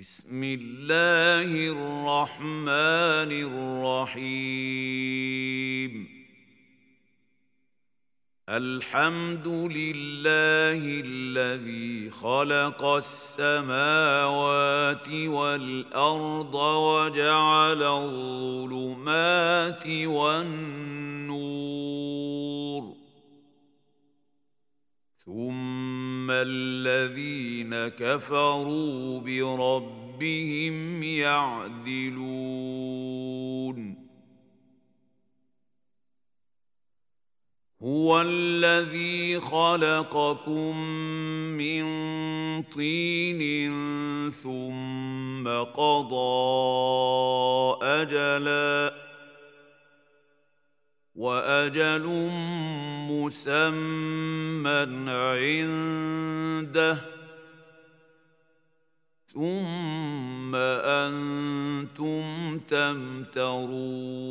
بسم الله الرحمن الرحيم. الحمد لله الذي خلق السماوات والأرض وجعل الظلمات والنور. ثم الذين كفروا بربهم يعدلون. هو الذي خلقكم من طين ثم قضى أجلا. وأجل مسمى عنده. ثم أنتم تمترون.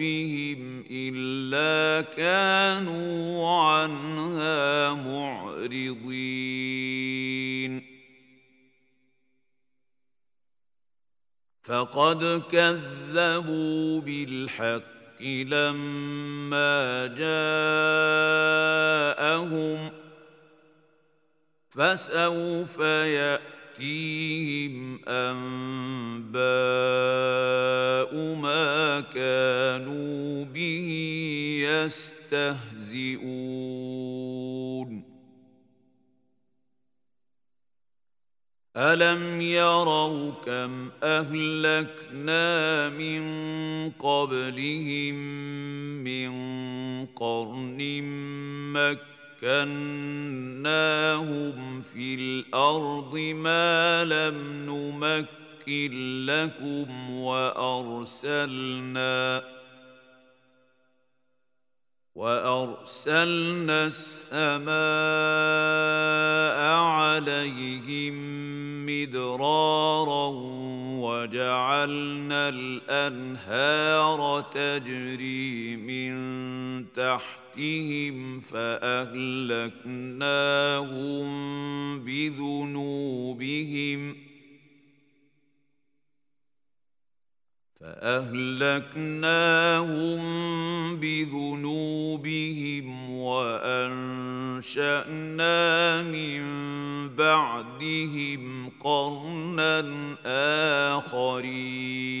ربهم إلا كانوا عنها معرضين. فقد كذبوا بالحق لما جاءهم فسوف يأتي ياتيهم انباء ما كانوا به يستهزئون الم يروا كم اهلكنا من قبلهم من قرن مكه مكناهم في الأرض ما لم نمكن لكم وأرسلنا وأرسلنا السماء عليهم مدرارا وجعلنا الأنهار تجري من تحت تحتهم فأهلكناهم بذنوبهم فأهلكناهم بذنوبهم وأنشأنا من بعدهم قرنا آخرين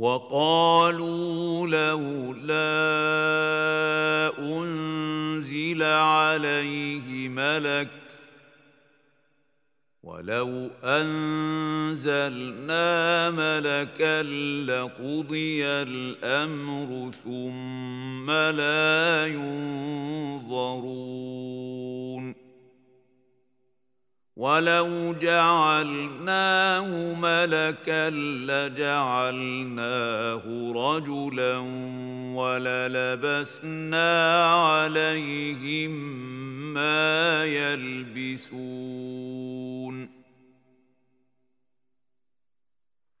وقالوا لولا أنزل عليه ملك ولو أنزلنا ملكا لقضي الأمر ثم لا ينظرون ولو جعلناه ملكا لجعلناه رجلا وللبسنا عليهم ما يلبسون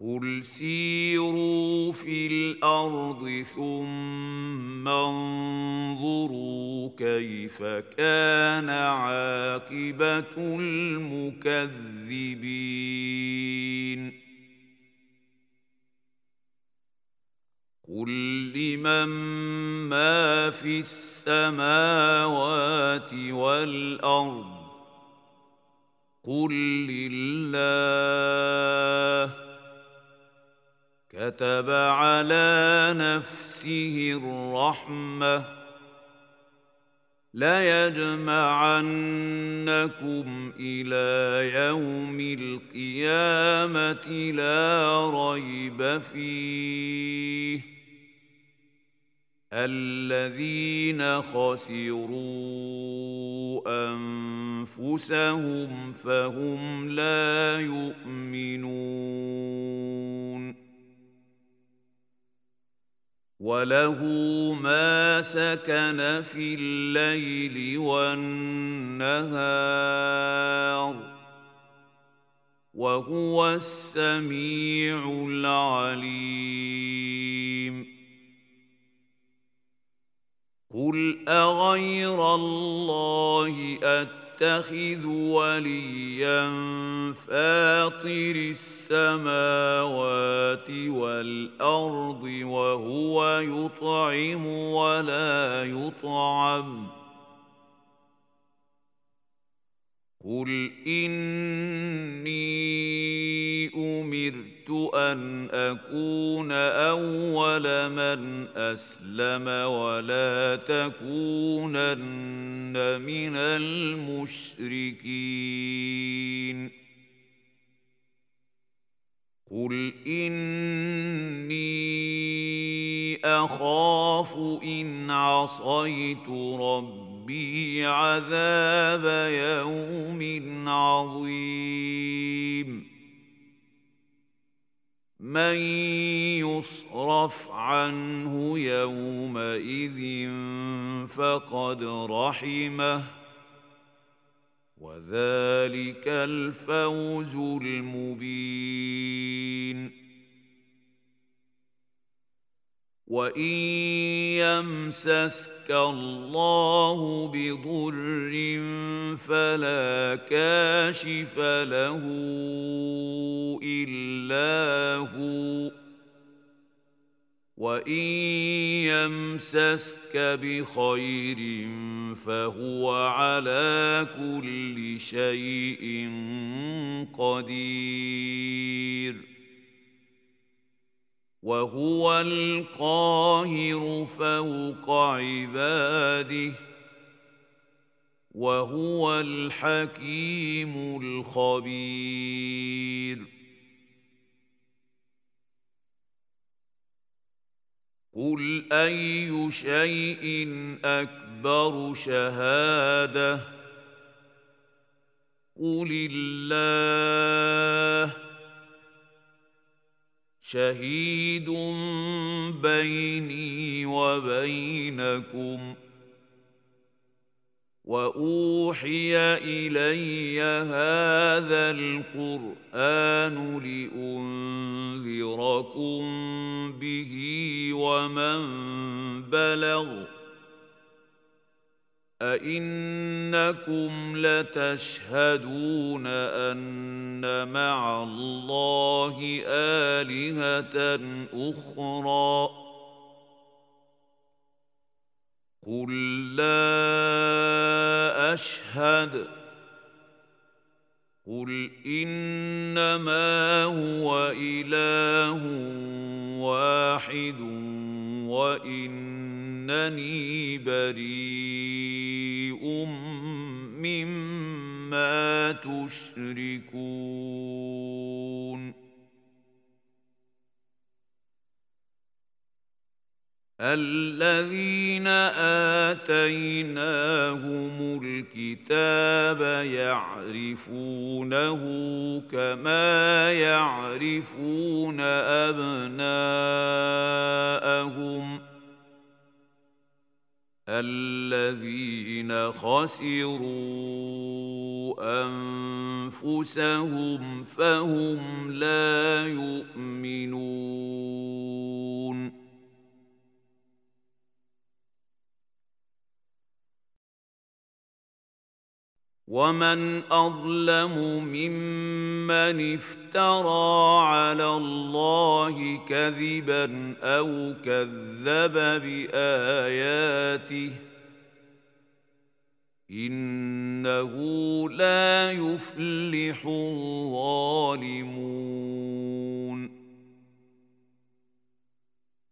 قل سيروا في الأرض ثم انظروا كيف كان عاقبه المكذبين قل لمن ما في السماوات والارض قل لله كتب على نفسه الرحمة. ليجمعنكم إلى يوم القيامة لا ريب فيه. الذين خسروا أنفسهم فهم لا يؤمنون. وله ما سكن في الليل والنهار وهو السميع العليم قل اغير الله أت يتخذ وليا فاطر السماوات والأرض وهو يطعم ولا يطعم. قل إني أمرت أن أكون أول من أسلم ولا تكونن من المشركين. قل إني أخاف إن عصيت ربي عذاب يوم عظيم. من يصرف عنه يومئذ فقد رحمه وذلك الفوز المبين وان يمسسك الله بضر فلا كاشف له الا هو وان يمسسك بخير فهو على كل شيء قدير وهو القاهر فوق عباده وهو الحكيم الخبير. قل اي شيء اكبر شهاده؟ قل الله شهيد بيني وبينكم واوحي الي هذا القران لانذركم به ومن بلغ أئنكم لتشهدون أن مع الله آلهة أخرى؟ قل لا أشهد. قل إنما هو إله واحد وإنني بريء مما تشركون. الذين آتيناهم الكتاب يعرفونه كما يعرفون أبناءهم. الذين خسروا أنفسهم فهم لا يؤمنون. ومن اظلم ممن افترى على الله كذبا أو كذب باياته انه لا يفلح الظالمون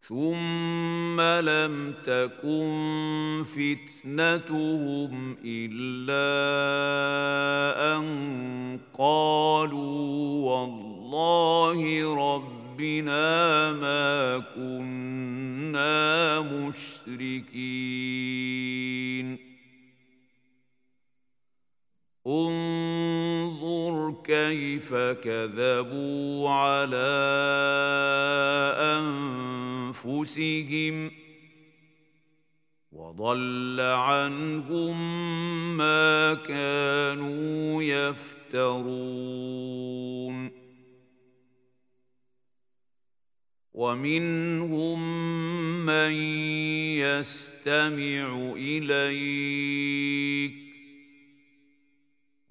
ثم لم تكن فتنتهم الا ان قالوا والله ربنا ما كنا مشركين انظر كيف كذبوا على أنفسهم وضل عنهم ما كانوا يفترون. ومنهم من يستمع إليك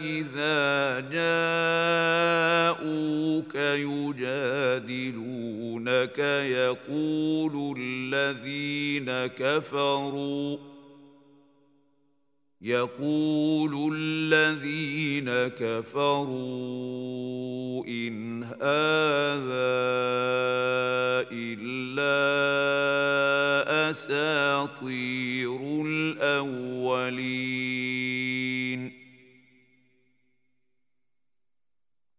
إذا جاءوك يجادلونك يقول الذين كفروا يقول الذين كفروا إن هذا إلا أساطير الأولين.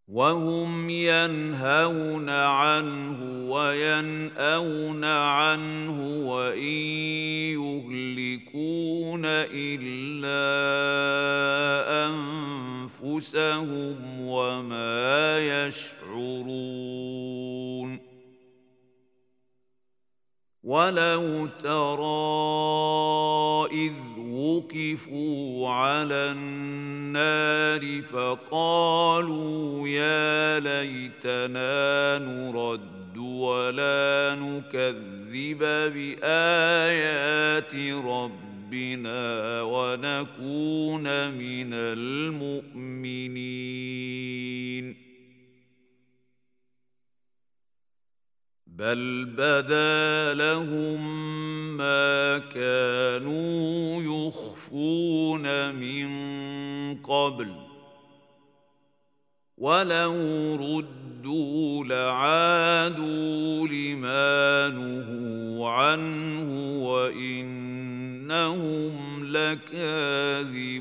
وهم ينهون عنه وينأون عنه وإن إلا أنفسهم وما يشعرون. ولو ترى إذ وقفوا على النار فقالوا يا ليتنا نرد ولا نكذب بآيات ربنا ونكون من المؤمنين. بل بدا لهم ما كانوا يخفون من قبل. ولو ردوا لعادوا لما نهوا عنه وانهم لكاذبون.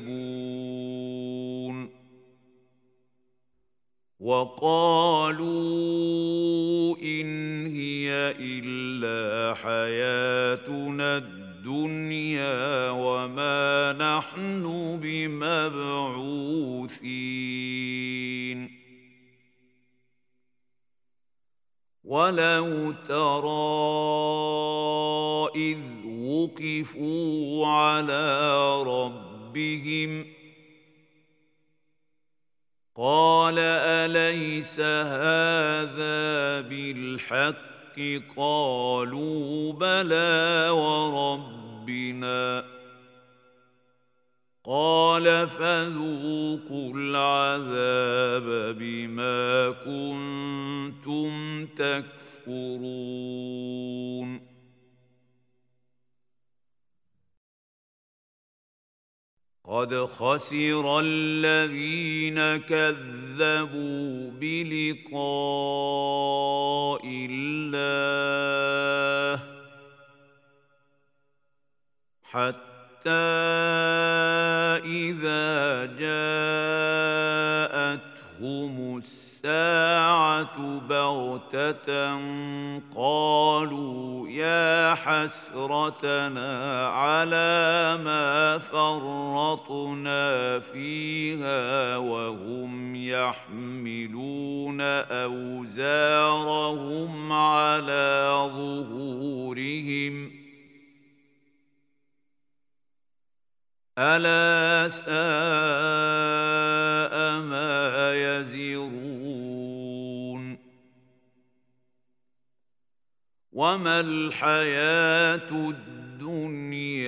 وقالوا إن هي إلا حياتنا الدنيا وما نحن بمبعوثين. ولو ترى إذ وقفوا على ربهم ۖ قال اليس هذا بالحق قالوا بلى وربنا قال فذوقوا العذاب بما كنتم تكفرون. قد خسر الذين كذبوا بلقاء الله حتى اذا جاءتهم الساعة بغته قالوا يا حسرتنا على ما فرطنا فيها وهم يحملون اوزارهم على ظهورهم ألا ساء ما يزرون وما الحياة الدنيا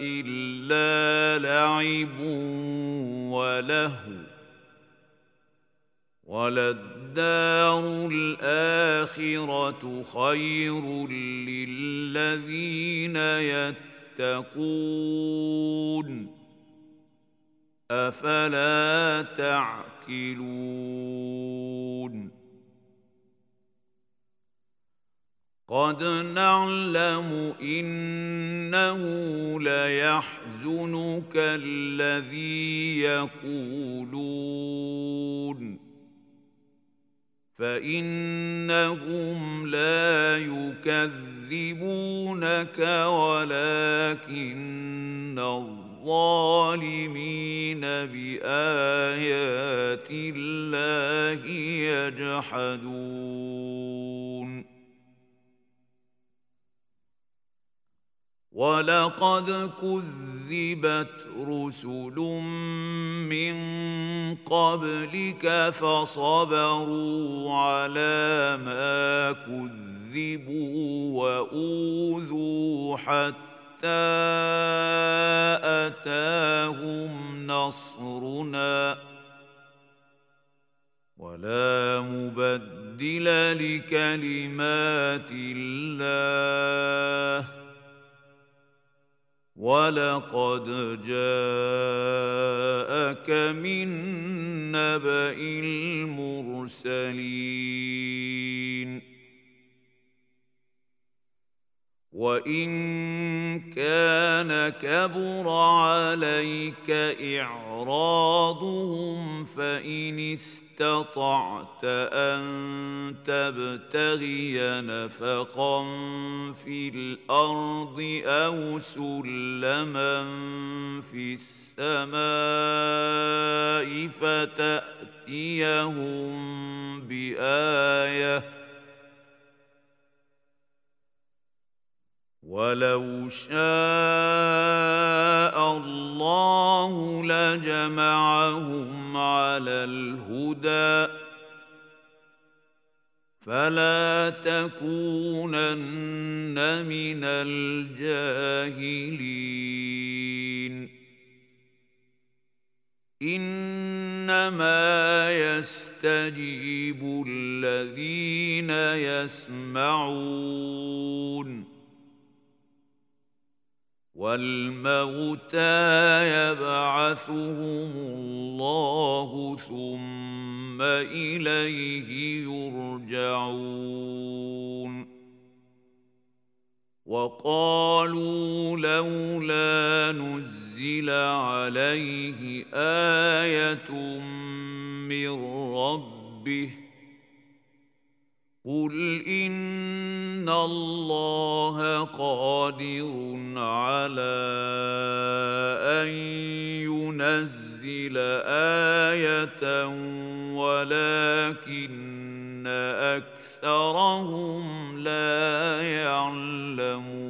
إلا لعب ولهو وللدار الآخرة خير للذين يتقون تتقون أفلا تعقلون قد نعلم إنه ليحزنك الذي يقولون فإنهم لا يكذبونك ولكن الظالمين بايات الله يجحدون ولقد كذبت رسل من قبلك فصبروا على ما كذبوا وأوذوا حتى أتاهم نصرنا. ولا مبدل لكلمات الله. ولقد جاءك من نبأ المرسلين. وإن كان كبر عليك إعراضهم فإن استطعت أن تبتغي نفقا في الأرض أو سلما في السماء فتأتيهم بآية ولو شاء الله لجمعهم على الهدى فلا تكونن من الجاهلين انما يستجيب الذين يسمعون والموتى يبعثهم الله ثم إليه يرجعون. وقالوا لولا نزل عليه آية من ربه قل ان الله قادر على ان ينزل إيه ولكن اكثرهم لا يعلمون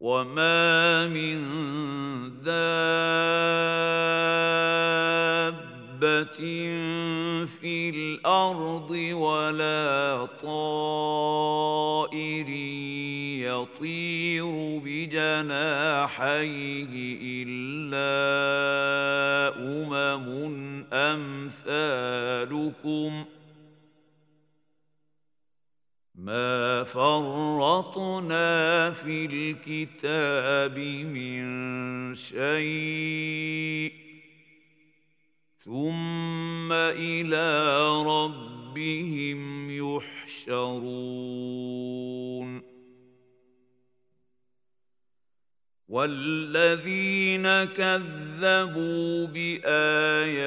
وما من دابه في الأرض ولا طائر يطير بجناحيه الا امم امثالكم ما فرطنا في الكتاب من شيء ثم إلى ربهم يحشرون. والذين كذبوا بآياتنا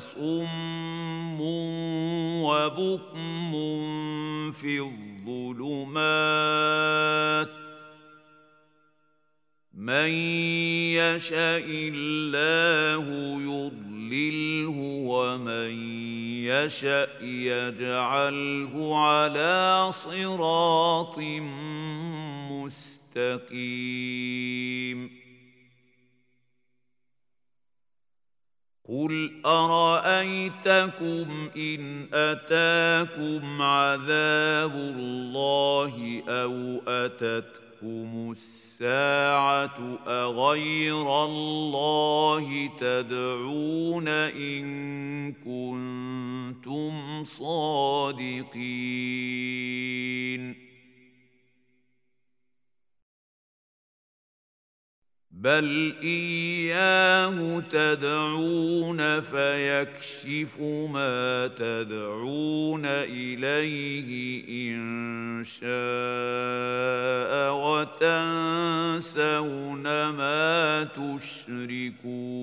صم وبكم في الظلمات من يشاء الله يضلله ومن يشاء يجعله على صراط مستقيم قل ارايتكم ان اتاكم عذاب الله أو اتتكم السماء الساعة أغير الله تدعون إن كنتم صادقين بل إياه تدعون فيكشف ما تدعون إليه إن شاء وتنسون ما تشركون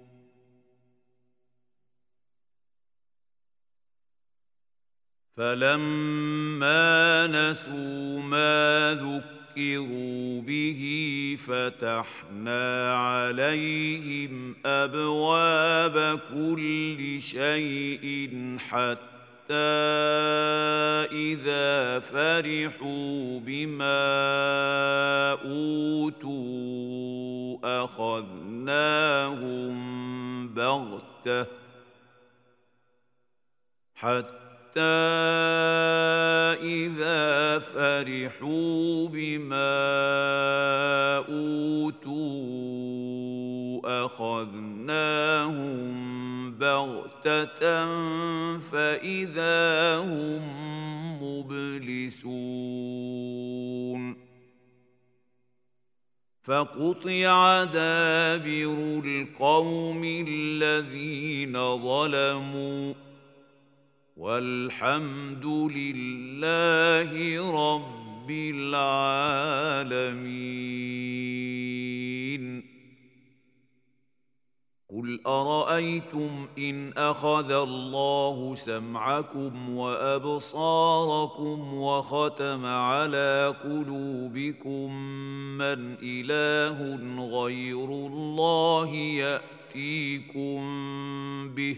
فلما نسوا ما ذكروا به فتحنا عليهم ابواب كل شيء حتى اذا فرحوا بما اوتوا اخذناهم بغته حتى حتى إذا فرحوا بما أوتوا أخذناهم بغتة فإذا هم مبلسون فقطع دابر القوم الذين ظلموا والحمد لله رب العالمين. قل أرأيتم إن أخذ الله سمعكم وأبصاركم وختم على قلوبكم من إله غير الله يأتيكم به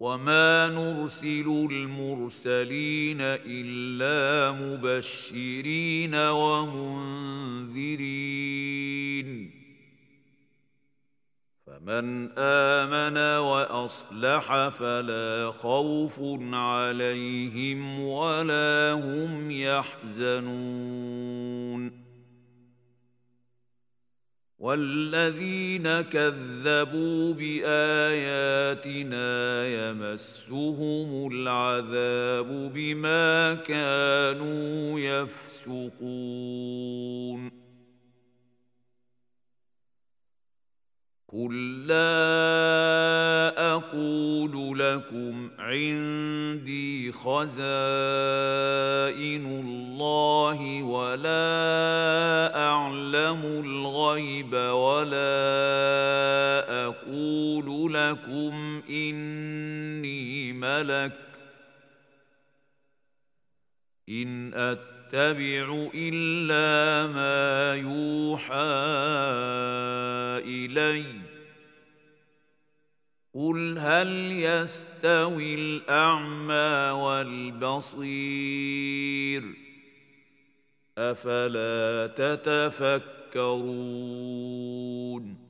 وما نرسل المرسلين الا مبشرين ومنذرين فمن امن واصلح فلا خوف عليهم ولا هم يحزنون والذين كذبوا بآياتنا يمسهم العذاب بما كانوا يفسقون. قل لا أقول لكم عندي خزائن الله ولا اعلم الغيب ولا أقول لكم اني ملك ان اتبع إلا ما يوحى اليّ. قل هل يستوي الأعمى والبصير؟ أفلا تتفكرون؟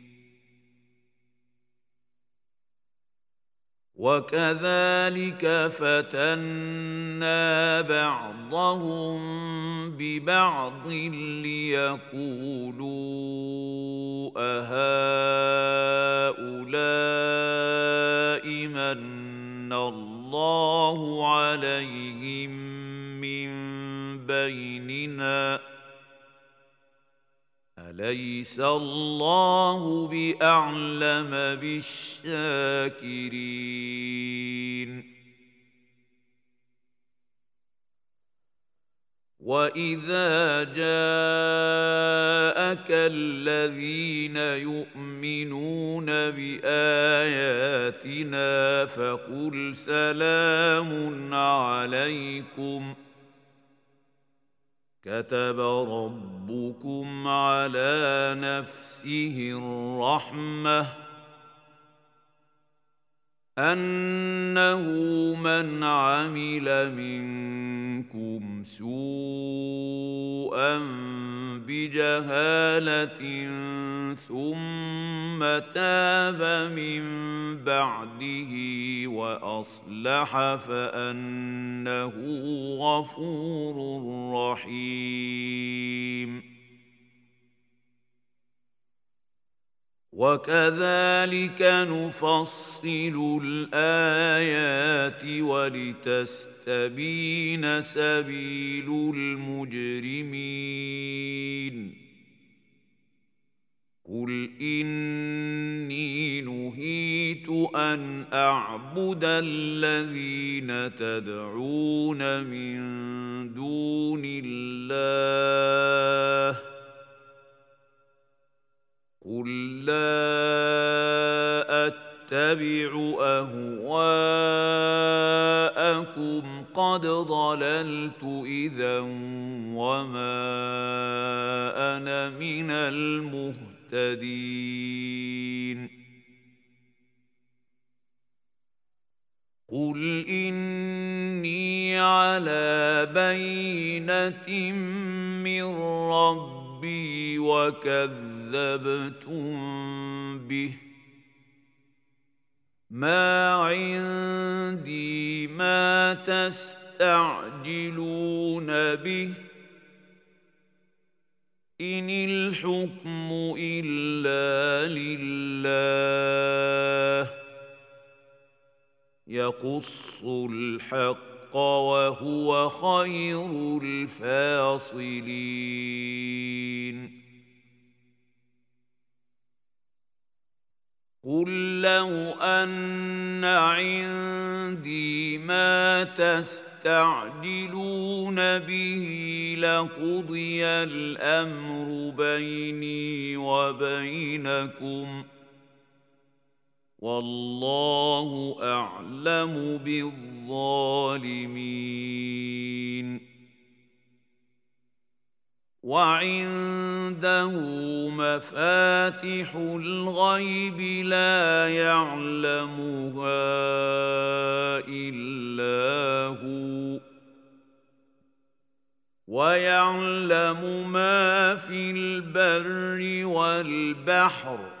وكذلك فتنا بعضهم ببعض ليقولوا أهؤلاء من الله عليهم من بيننا اليس الله باعلم بالشاكرين واذا جاءك الذين يؤمنون باياتنا فقل سلام عليكم كتب ربكم على نفسه الرحمة أنه من عمل منكم سوءا بجهالة ثم تاب من بعده وأصلح فأنه غفور رحيم. وكذلك نفصل الآيات ولتستبين سبيل المجرمين. قل إني نهيت أن أعبد الذين تدعون من أهواءكم قد ضللت إذا وما أنا من المهتدين. مهتدين قل إني على بينة من ربي وكذبتم به. ما عندي ما تستعجلون به. إن الحكم إلا لله. يقص الحق وهو خير الفاصلين. قل لو أن عندي ما تستعجلون به لقضي الامر بيني وبينكم والله اعلم بالظالمين وعنده مفاتح الغيب لا يعلمها الا هو ويعلم ما في البر والبحر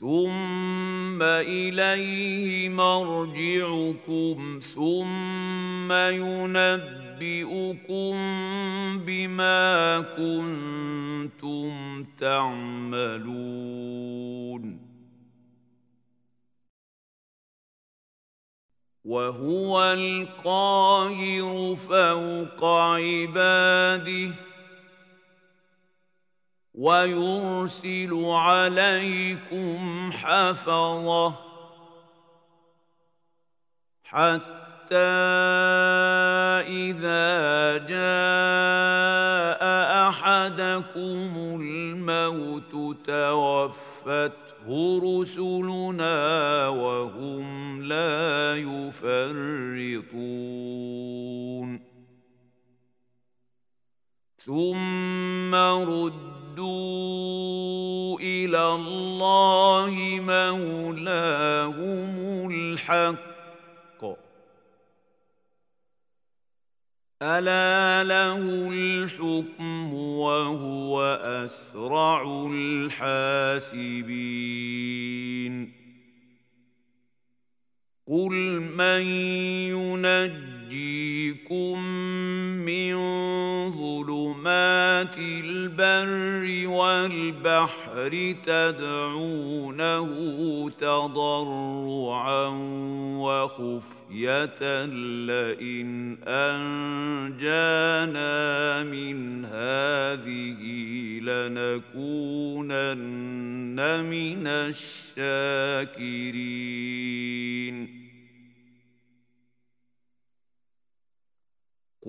ثم إليه مرجعكم ثم ينبئكم بما كنتم تعملون. وهو القاهر فوق عباده. ويرسل عليكم حفظة حتى إذا جاء أحدكم الموت توفته رسلنا وهم لا يفرطون. ثم رد ردوا إلى الله مولاهم الحق ألا له الحكم وهو أسرع الحاسبين قل من ينجيكم من ظلمات البر والبحر تدعونه تضرعا وخفية لئن أنجانا من هذه لنكونن من الشاكرين.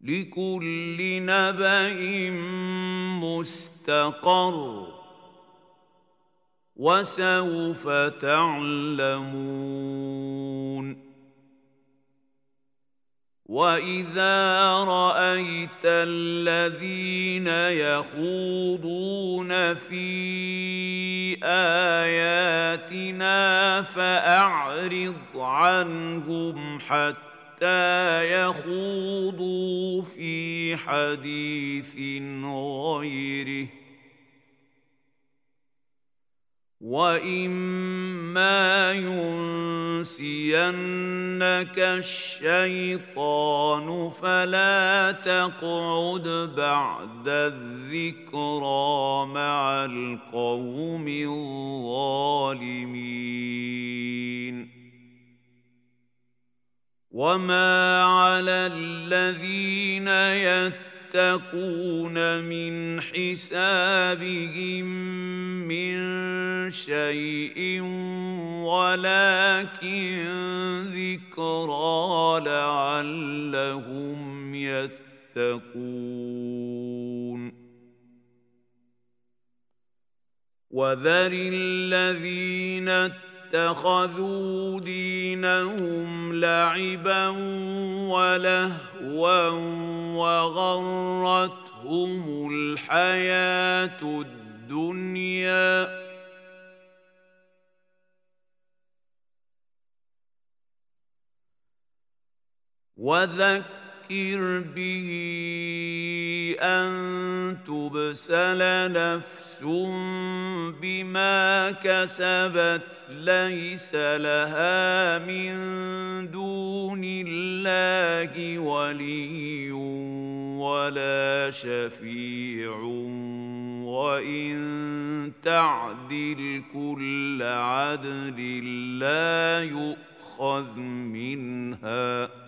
لكل نبأ مستقر وسوف تعلمون وإذا رأيت الذين يخوضون في آياتنا فأعرض عنهم حتى حتى يخوضوا في حديث غيره. واما ينسينك الشيطان فلا تقعد بعد الذكرى مع القوم الظالمين. وما على الذين يتقون من حسابهم من شيء ولكن ذكرى لعلهم يتقون وذر الذين اتخذوا دينهم لعبا ولهوا وغرتهم الحياة الدنيا. وذكر فذكر به أن تبسل نفس بما كسبت ليس لها من دون الله ولي ولا شفيع وإن تعدل كل عدل لا يؤخذ منها ۖ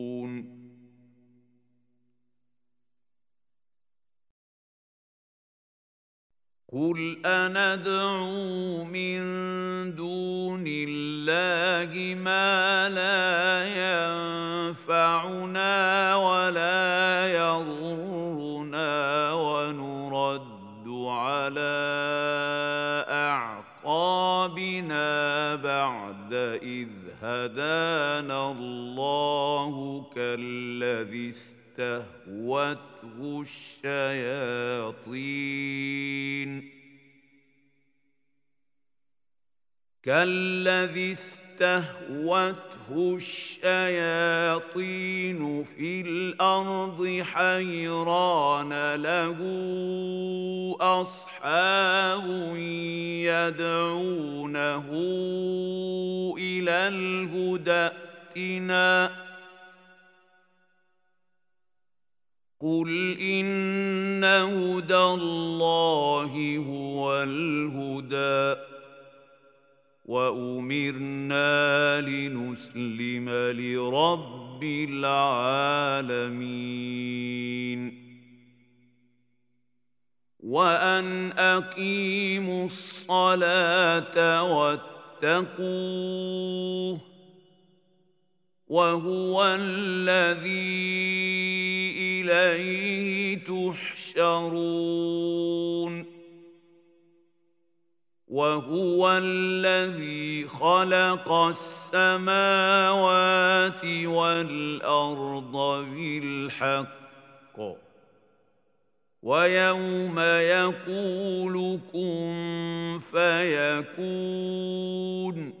قل أندعو من دون الله ما لا ينفعنا ولا يضرنا ونرد على أعقابنا بعد إذ هدانا الله كالذي استهوته الشياطين. كالذي استهوته الشياطين في الأرض حيران له أصحاب يدعونه إلى الهدى ائتنا. قل إن هدى الله هو الهدى وأمرنا لنسلم لرب العالمين وأن أقيموا الصلاة واتقوه وهو الذي إليه تحشرون. وهو الذي خلق السماوات والأرض بالحق. ويوم يقول كن فيكون.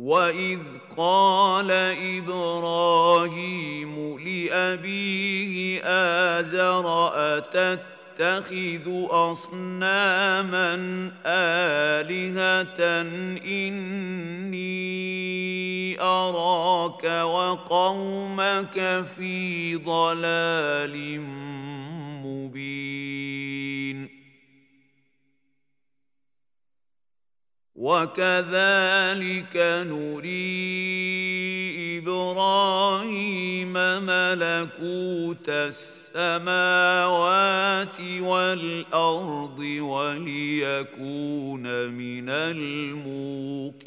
واذ قال إبراهيم لابيه ازر اتتخذ اصناما الهه اني اراك وقومك في ضلال مبين وكذلك نري إبراهيم ملكوت السماوات والأرض وليكون من الموقنين.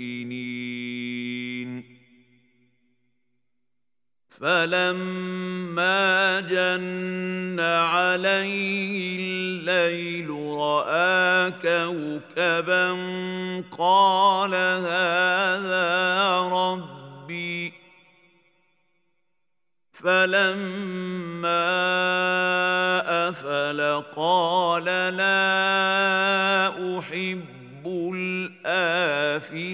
فلما جن عليه الليل راى كوكبا قال هذا ربي فلما افل قال لا احب الافلين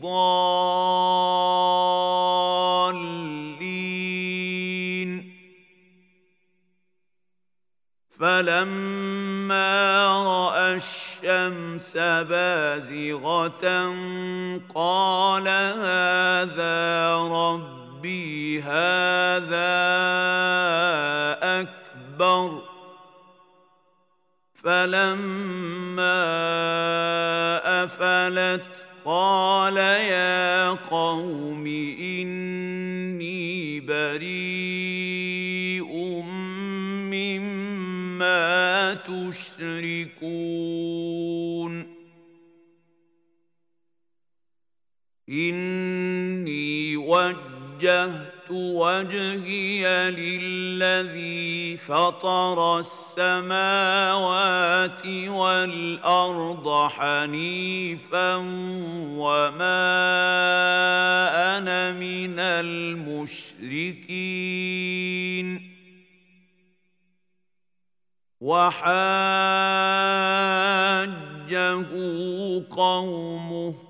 الضالين. فلما رأى الشمس بازغة قال هذا ربي هذا أكبر. فلما أفلت قال يا قوم إني بريء مما تشركون إني وجهت وجهي للذي فطر السماوات والأرض حنيفا وما أنا من المشركين. وحاجه قومه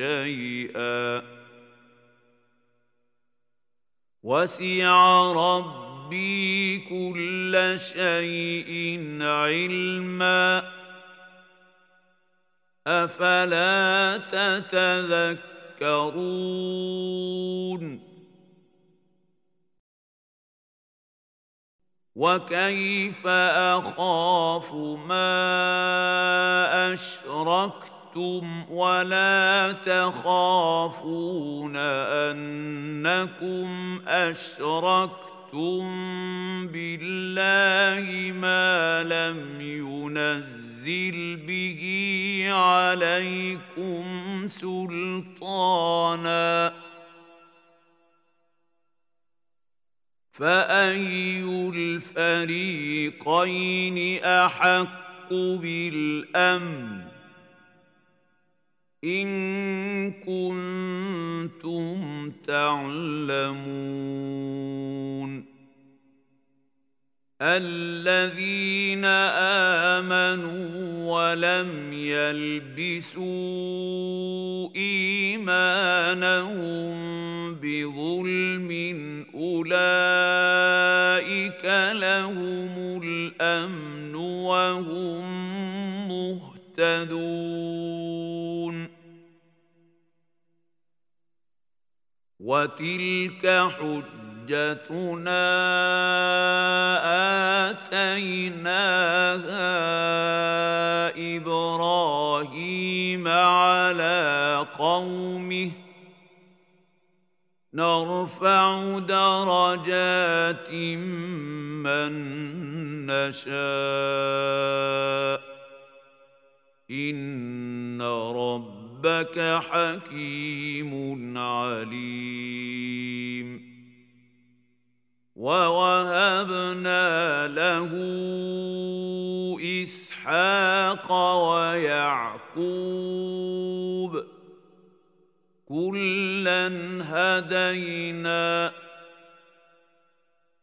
شيئا. وسع ربي كل شيء علما. أفلا تتذكرون؟ وكيف أخاف ما اشركتم ولا تخافون انكم اشركتم بالله ما لم ينزل به عليكم سلطانا فأي الفريقين أحق بالأمن إن كنتم تعلمون الذين آمنوا ولم يلبسوا إيمانهم بظلم أولئك لهم الأمن وهم مهتدون وتلك حجتنا آتيناها إبراهيم على قومه نرفع درجات من نشاء إن ربك حكيم عليم. ووهبنا له إسحاق ويعقوب. كلا هدينا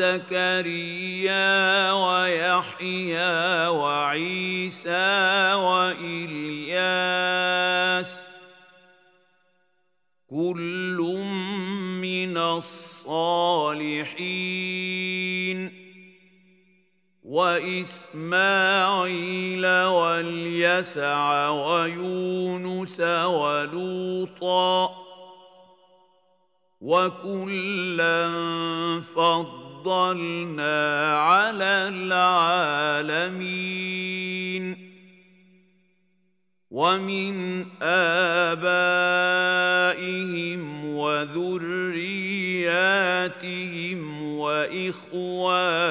وزكريا ويحيى وعيسى وإلياس كل من الصالحين. وإسماعيل واليسع ويونس ولوطا وكلا فضلنا على العالمين ومن آبائهم وذرياتهم وإخوانهم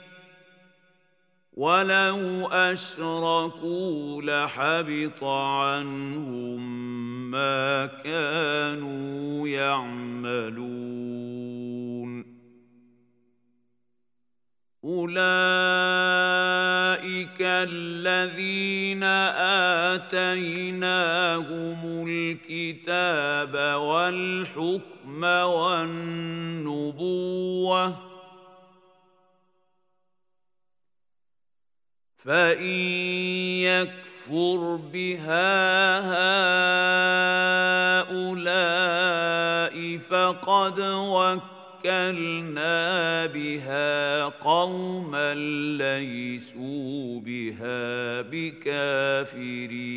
ولو أشركوا لحبط عنهم ما كانوا يعملون. أولئك الذين آتيناهم الكتاب والحكم والنبوة فإن يكفر بها هؤلاء فقد وكلنا بها قوما ليسوا بها بكافرين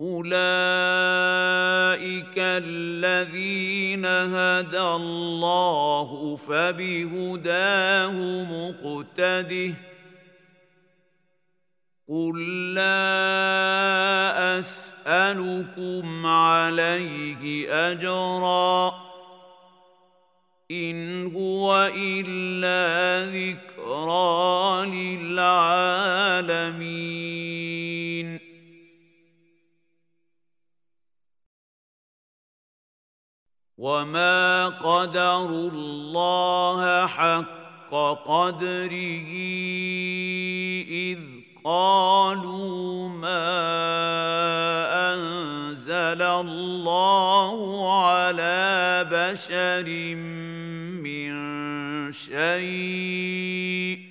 اولئك الذين هدى الله فبهداه مقتده قل لا اسالكم عليه اجرا ان هو الا ذكرى للعالمين وما قدروا الله حق قدره اذ قالوا ما انزل الله على بشر من شيء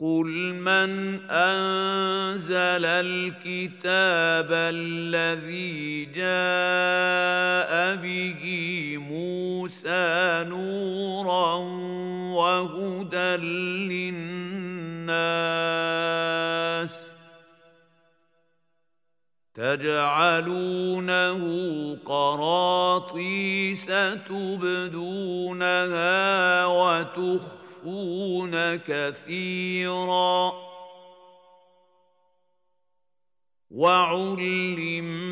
قل من انزل الكتاب الذي جاء به موسى نورا وهدى للناس تجعلونه قراطيس تبدونها وتخفون يخفون كثيرا. وعلمتم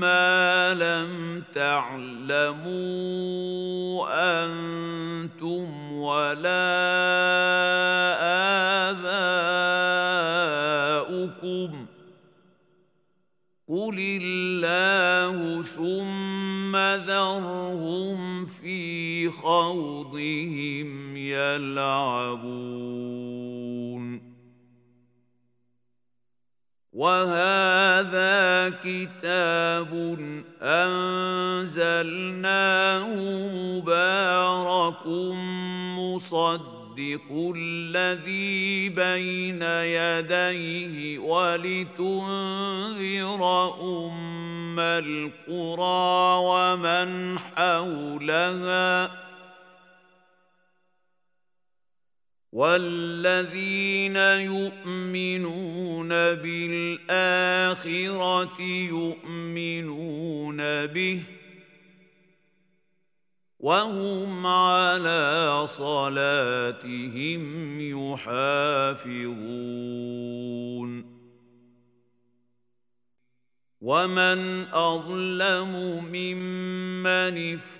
ما لم تعلموا أنتم ولا آباؤكم. قل الله ثم ذرهم في خوضهم يلعبون. وهذا كتاب أنزلناه مبارك مصدق يصدق الذي بين يديه ولتنذر أم القرى ومن حولها والذين يؤمنون بالآخرة يؤمنون به وهم على صلاتهم يحافظون. ومن أظلم ممن افترى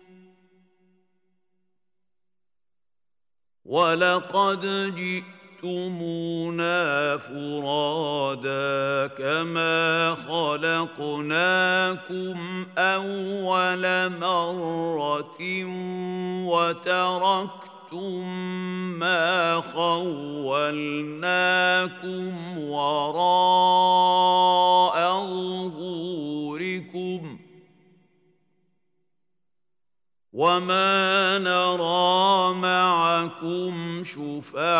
ولقد جئتمونا فرادا كما خلقناكم اول مره وتركتم ما خولناكم وراء ظهوركم وما نرى معكم شفعاءكم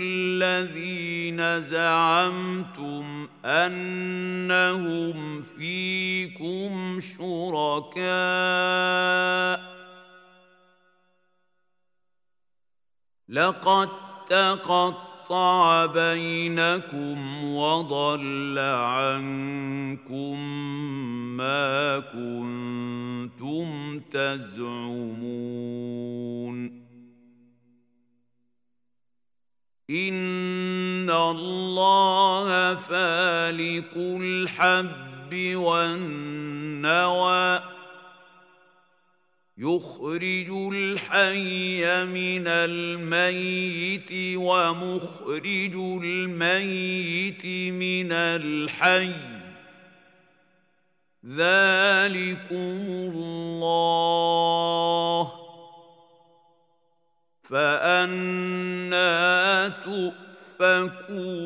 الذين زعمتم انهم فيكم شركاء لقد تقطع بينكم وضل عنكم ما كنتم تزعمون إن الله فالق الحب والنوى يخرج الحي من الميت ومخرج الميت من الحي ذلكم الله فأنا تؤفكون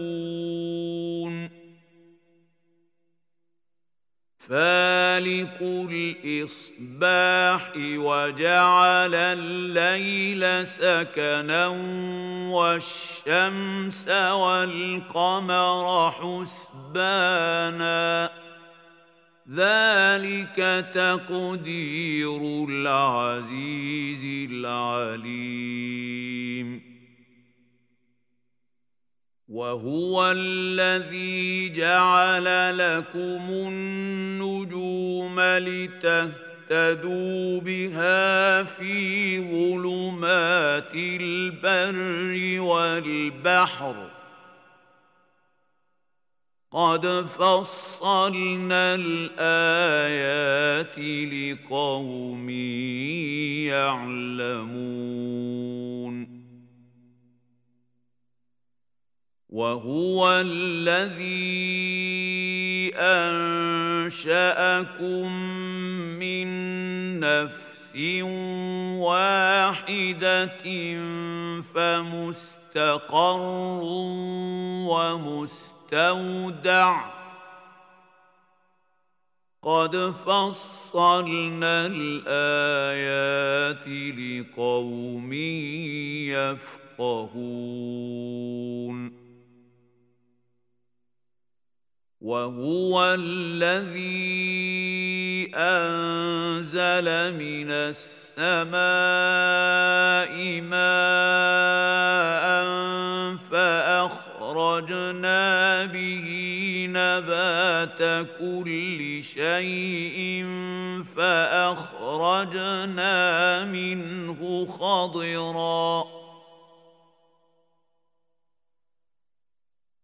فالق الإصباح وجعل الليل سكنا والشمس والقمر حسبانا ذلك تقدير العزيز العليم. وهو الذي جعل لكم النجوم لتهتدوا بها في ظلمات البر والبحر. قد فصلنا الآيات لقوم يعلمون. وهو الذي أنشأكم من نفس واحدة فمستقر ومستودع قد فصلنا الآيات لقوم يفقهون. وهو الذي أنزل من السماء ماء فاخرجنا به نبات كل شيء فأخرجنا منه خضرًا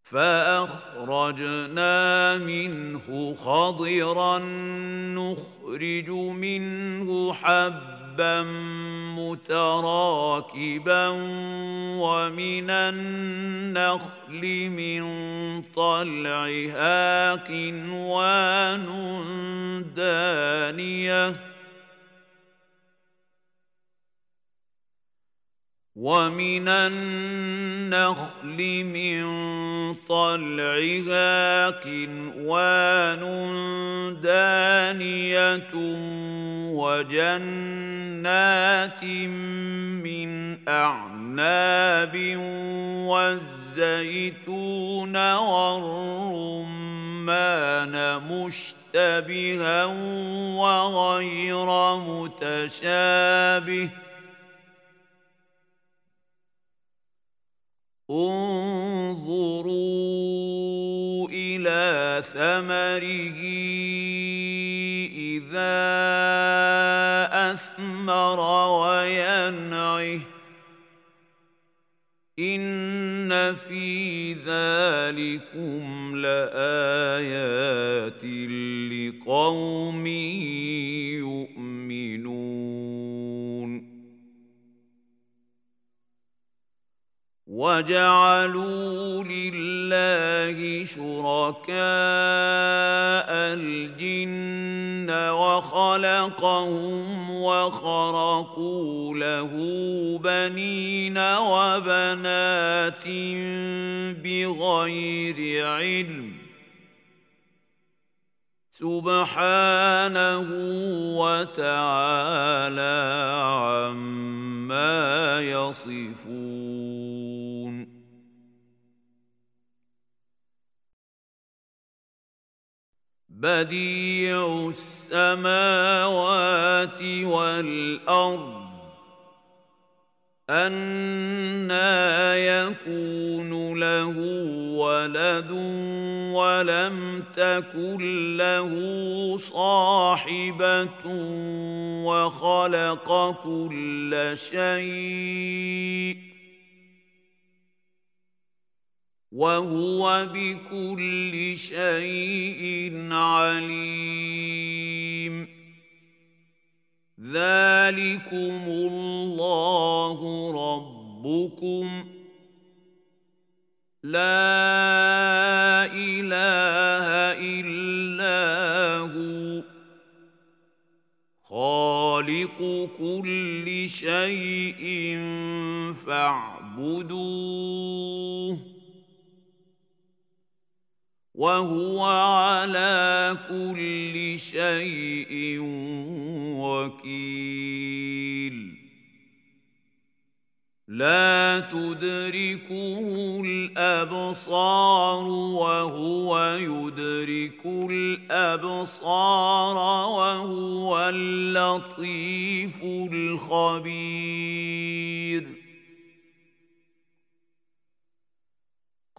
فأخرجنا منه خضرا نخرج منه حبا متراكبا ومن النخل من طلعها قنوان دانية ومن النخل من طلعها كنوان دانية وجنات من أعناب والزيتون والرمان مشتبها وغير متشابه ۖ انظروا إلى ثمره إذا أثمر وينعه. إن في ذلكم لآيات لقوم وجعلوا لله شركاء الجن وخلقهم وخرقوا له بنين وبنات بغير علم. سبحانه وتعالى عما يصفون. بديع السماوات والأرض أنا يكون له ولد ولم تكن له صاحبة وخلق كل شيء. وهو بكل شيء عليم. ذلكم الله ربكم. لا إله إلا هو. خالق كل شيء فاعبدوه. وهو على كل شيء وكيل. لا تدركه الأبصار وهو يدرك الأبصار وهو اللطيف الخبير.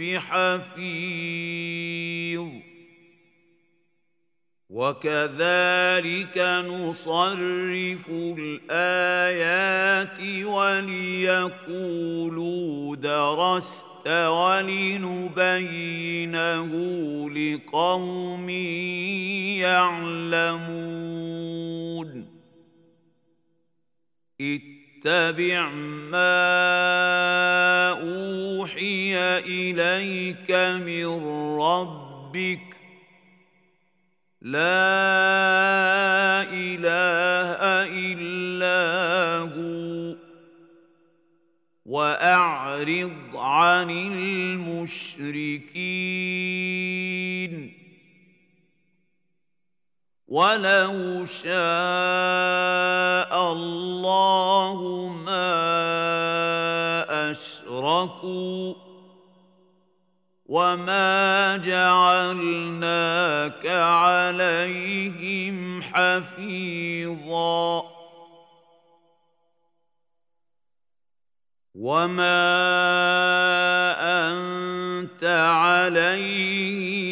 بحفيظ. وكذلك نصرف الآيات وليقولوا درست ولنبينه لقوم يعلمون. اتبع ما أوحي إليك من ربك. لا إله إلا هو. وأعرض عن المشركين. ولو شاء الله ما اشركوا وما جعلناك عليهم حفيظا وما انت عليهم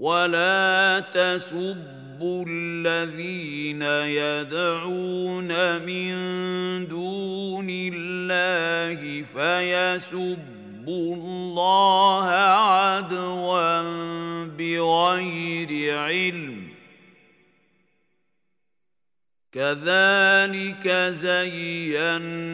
ولا تسبوا الذين يدعون من دون الله فيسبوا الله عدوا بغير علم كذلك زينا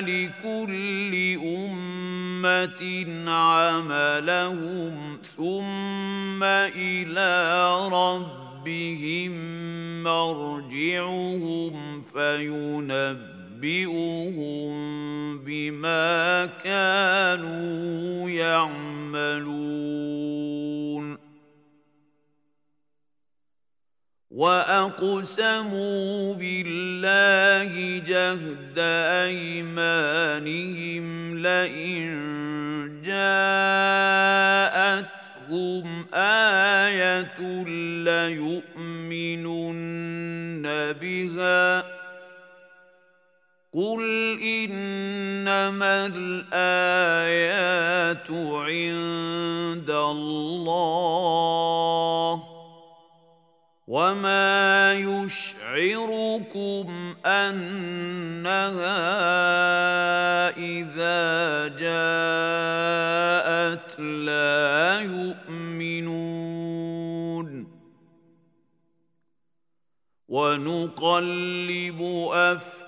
لكل امه عملهم ثم إلى ربهم مرجعهم فينبئهم بما كانوا يعملون واقسموا بالله جهد ايمانهم لئن جاءتهم آية ليؤمنن بها. قل إنما الآيات عند الله. وما يشعركم انها اذا جاءت لا يؤمنون ونقلب افئدتهم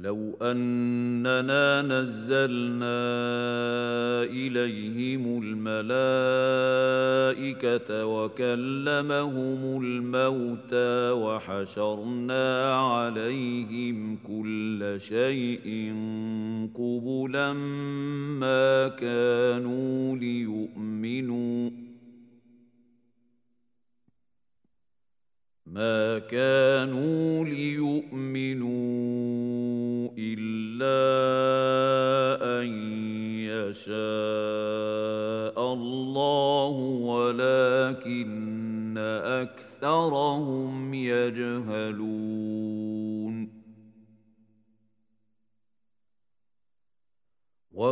ولو أننا نزلنا إليهم الملائكة وكلمهم الموتى وحشرنا عليهم كل شيء قبلا ما كانوا ليؤمنوا ما كانوا ليؤمنوا الا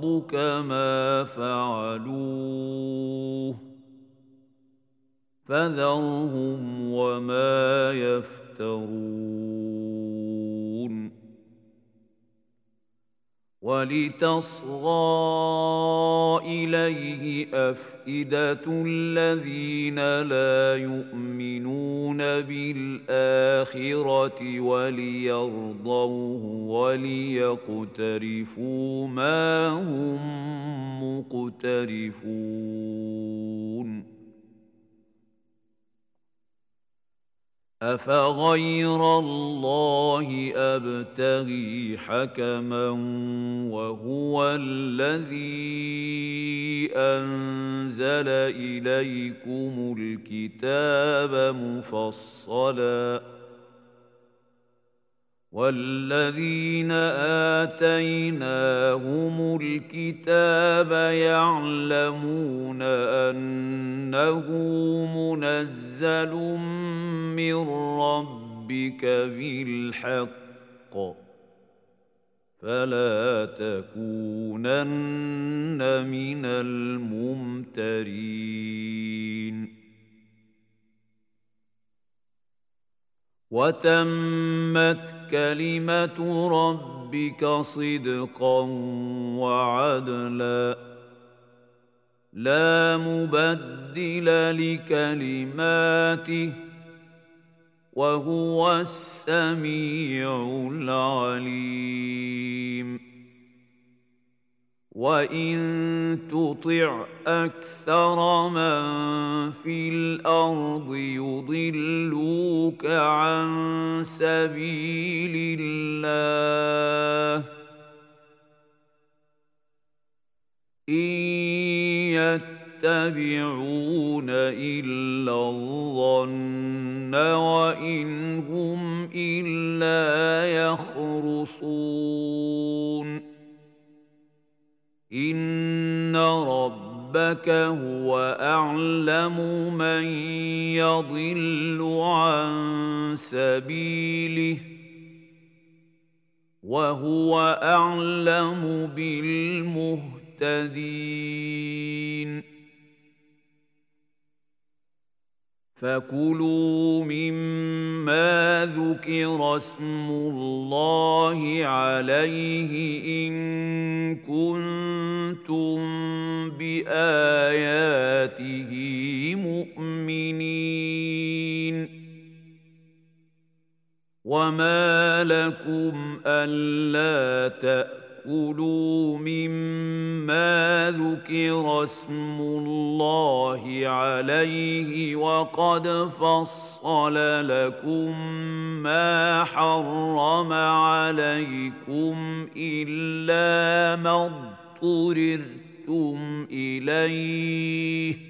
ربك ما فعلوه فذرهم وما يفترون ولتصغى اليه افئده الذين لا يؤمنون بالاخره وليرضوه وليقترفوا ما هم مقترفون افغير الله ابتغي حكما وهو الذي انزل اليكم الكتاب مفصلا والذين اتيناهم الكتاب يعلمون انه منزل من ربك بالحق فلا تكونن من الممترين وتمت كلمة ربك صدقا وعدلا. لا مبدل لكلماته وهو السميع العليم. وان تطع أكثر من في الأرض يضلوك عن سبيل الله ان يتبعون الا الظن وان هم الا يخرصون ان ربك هو اعلم من يضل عن سبيله وهو اعلم بالمهتدين فكلوا مما ذكر اسم الله عليه ان كنتم باياته مؤمنين وما لكم الا تاتوا كلوا مما ذكر اسم الله عليه وقد فصل لكم ما حرم عليكم إلا ما اضطررتم إليه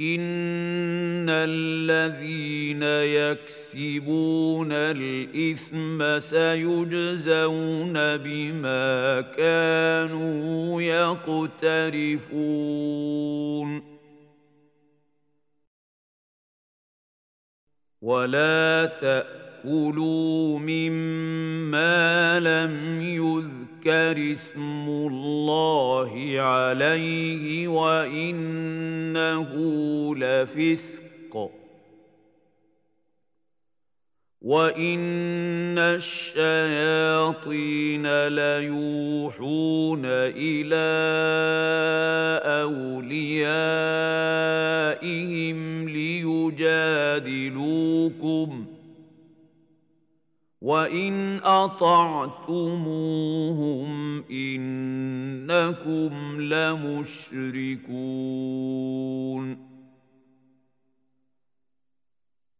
ان الذين يكسبون الاثم سيجزون بما كانوا يقترفون ولا تاكلوا مما لم يذكر يذكر اسم الله عليه وإنه لفسق وإن الشياطين ليوحون إلى أوليائهم ليجادلوكم ۖ وان اطعتموهم انكم لمشركون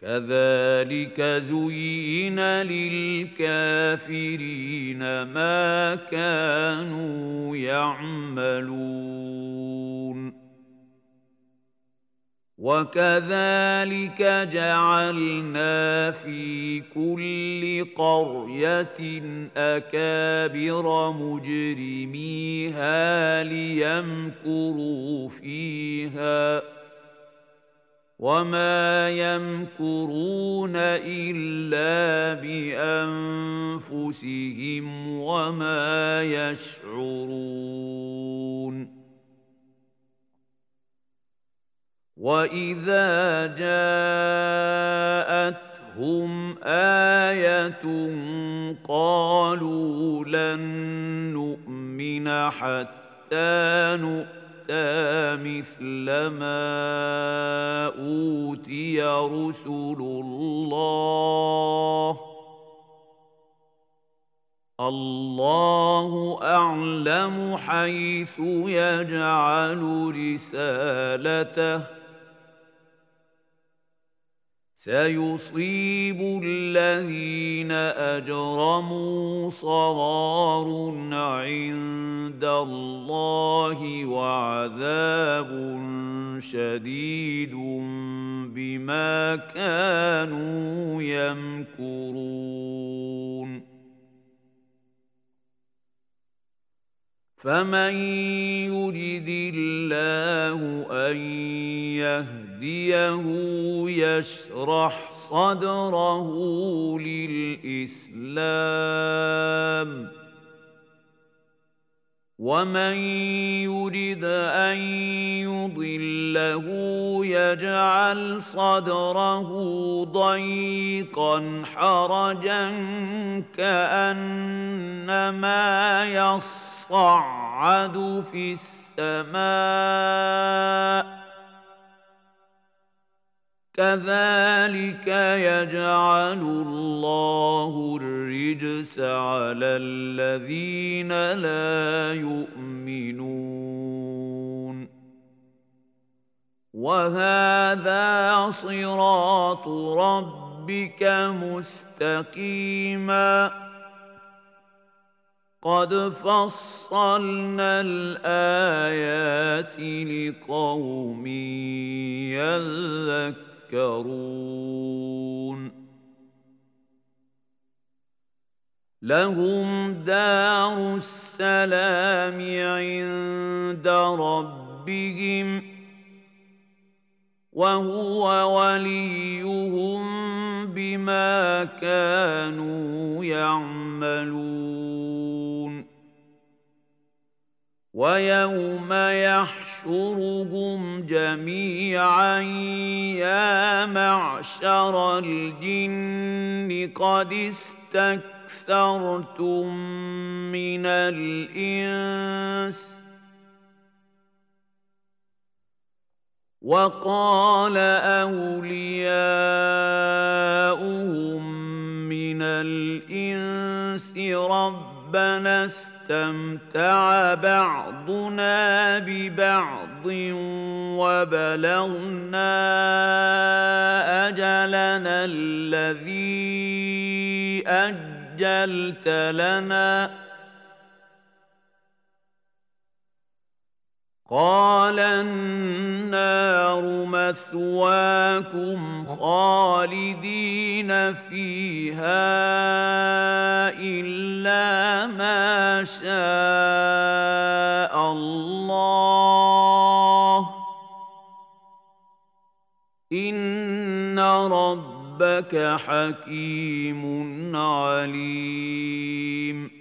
كذلك زين للكافرين ما كانوا يعملون. وكذلك جعلنا في كل قرية أكابر مجرميها ليمكروا فيها. وما يمكرون الا بانفسهم وما يشعرون واذا جاءتهم إيه قالوا لن نؤمن حتى نؤمن أوتى مثل ما أوتي رسل الله. الله أعلم حيث يجعل رسالته. سيصيب الذين أجرموا صغار عند الله وعذاب شديد بما كانوا يمكرون. فمن يرد الله أن يهديه يشرح صدره للاسلام. ومن يرد ان يضله يجعل صدره ضيقا حرجا كانما يص يصعد في السماء. كذلك يجعل الله الرجس على الذين لا يؤمنون. وهذا صراط ربك مستقيماً. قد فصلنا الآيات لقوم يذكرون. لهم دار السلام عند ربهم وهو وليهم بما كانوا يعملون. ويوم يحشرهم جميعا يا معشر الجن قد استكثرتم من الإنس. وقال أولياؤهم من الإنس رب ربنا استمتع بعضنا ببعض وبلغنا أجلنا الذي أجلت لنا قال النار مثواكم خالدين فيها إلا ما شاء الله. إن ربك حكيم عليم.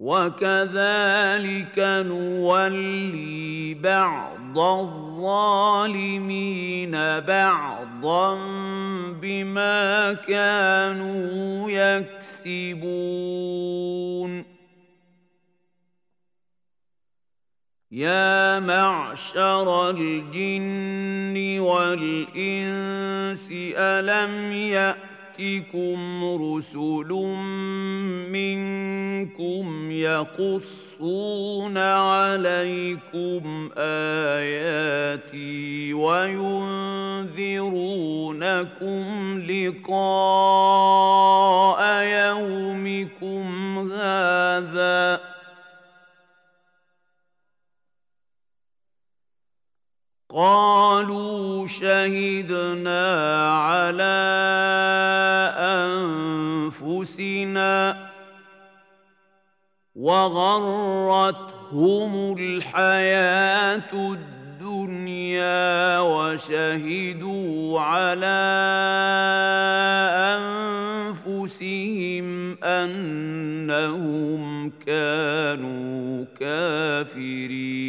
وكذلك نولي بعض الظالمين بعضا بما كانوا يكسبون يا معشر الجن والانس الم يأت ياتكم رسل منكم يقصون عليكم آياتي وينذرونكم لقاء يومكم هذا قالوا شهدنا على أنفسنا وغرتهم الحياة الدنيا وشهدوا على أنفسهم أنهم كانوا كافرين.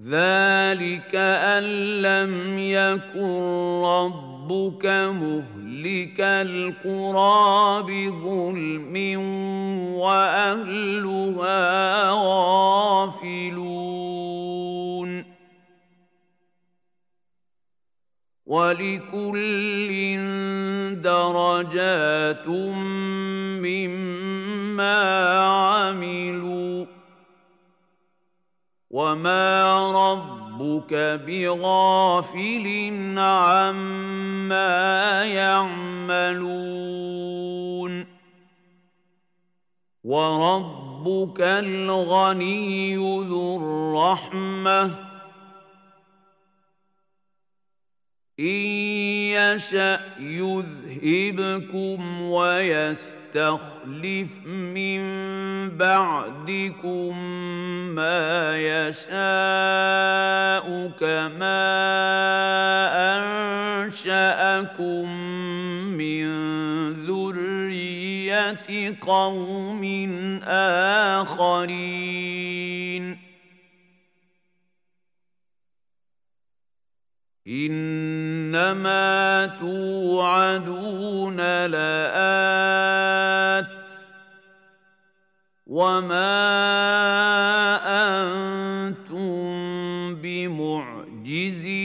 ذلك أن لم يكن ربك مهلك القرى بظلم وأهلها غافلون ولكل درجات مما عملوا وما ربك بغافل عما يعملون وربك الغني ذو الرحمه إن يشأ يذهبكم ويستخلف من بعدكم ما يشاء كما أنشأكم من ذرية قوم آخرين إنما توعدون لآت وما أنتم بمعجزين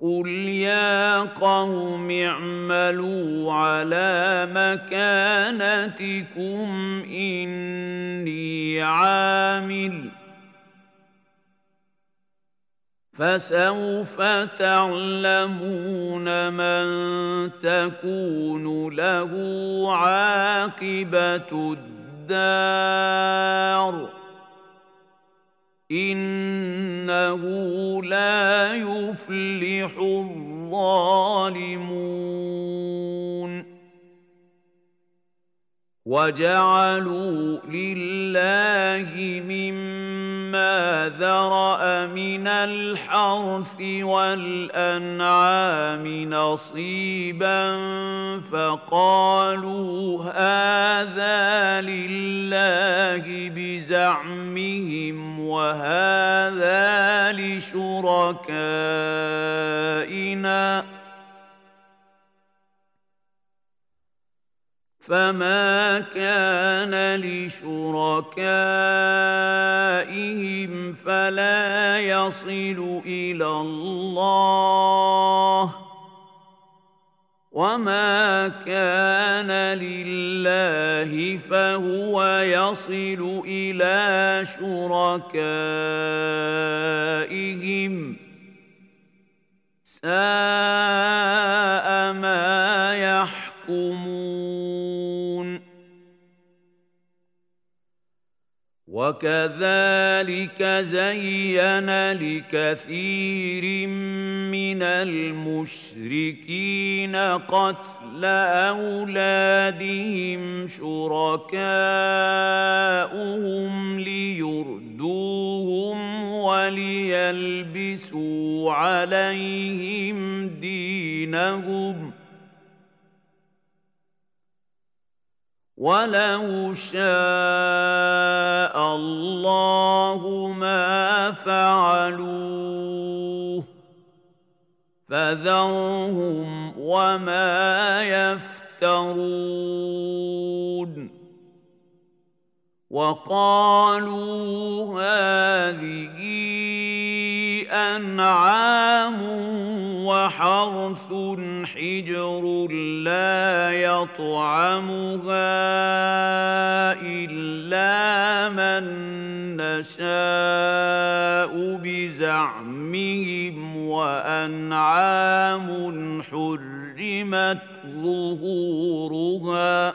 قل يا قوم اعملوا على مكانتكم إني عامل فسوف تعلمون من تكون له عاقبة الدار. إنه لا يفلح الظالمون. وجعلوا لله مما ذرا من الحرث والانعام نصيبا فقالوا هذا لله بزعمهم وهذا لشركائنا فما كان لشركائهم فلا يصل إلى الله وما كان لله فهو يصل إلى شركائهم ساء ما يحكمون وكذلك زين لكثير من المشركين قتل اولادهم شركاءهم ليردوهم وليلبسوا عليهم دينهم ۖ ولو شاء الله ما فعلوه فذرهم وما يفترون وقالوا هذه أنعام وحرث حجر لا يطعمها إلا من نشاء بزعمهم وأنعام حرمت ظهورها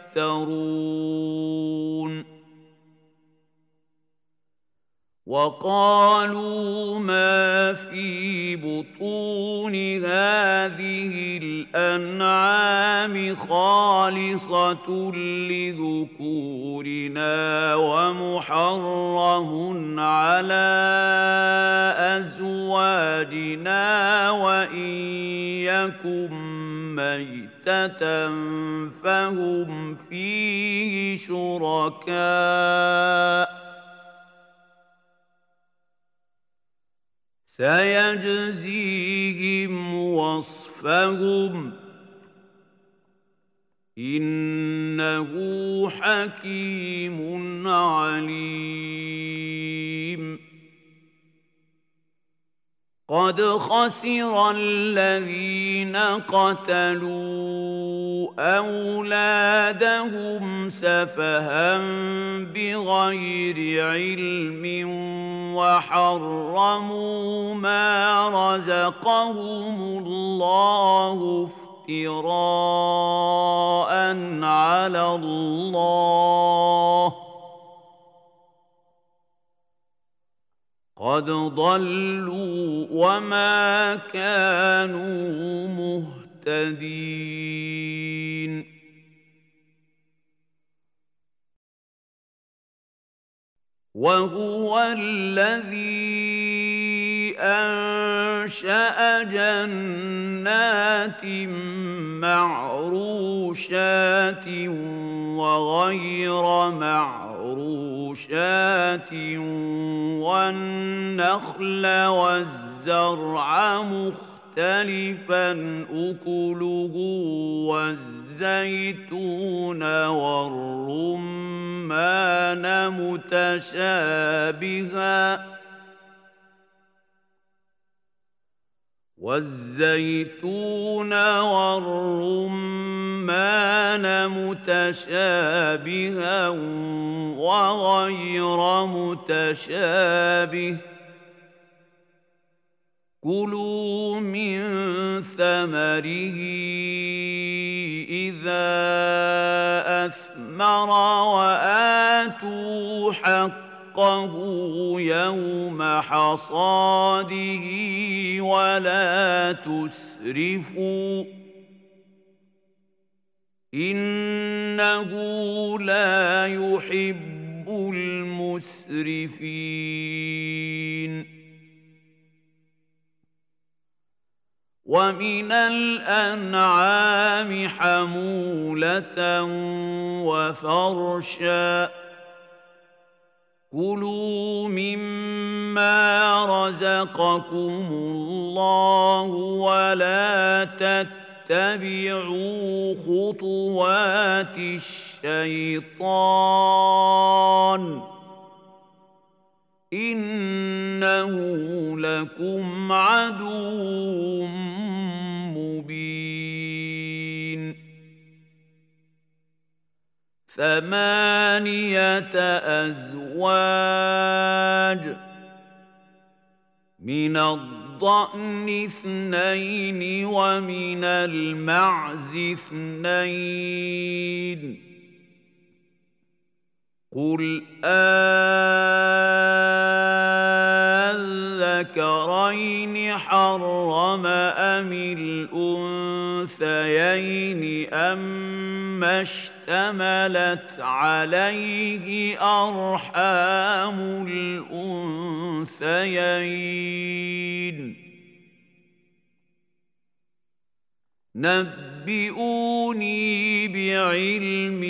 يفترون. وقالوا ما في بطون هذه الأنعام خالصة لذكورنا ومحرم على أزواجنا وإن يكن ميتا فهم فيه شركاء. سيجزيهم وصفهم. إنه حكيم عليم. قد خسر الذين قتلوا أولادهم سفها بغير علم وحرموا ما رزقهم الله افتراء على الله قد ضلوا وما كانوا مهتدين. وهو الذي أنشأ جنات معروشات وغير معروشات والنخل والزرع مختلفا أكله والزيتون والرمان متشابها. والزيتون والرمان متشابها وغير متشابه. كلوا من ثمره إذا أثمر وآتوا حقه حقه يوم حصاده ولا تسرفوا إنه لا يحب المسرفين. ومن الأنعام حمولة وفرشا كلوا مما رزقكم الله ولا تتبعوا خطوات الشيطان إنه لكم عدو ثمانية أزواج من الضأن اثنين ومن المعز اثنين قل أذكرين حرم أم الأنثيين أما اشتملت عليه أرحام الأنثيين نبئوني بعلم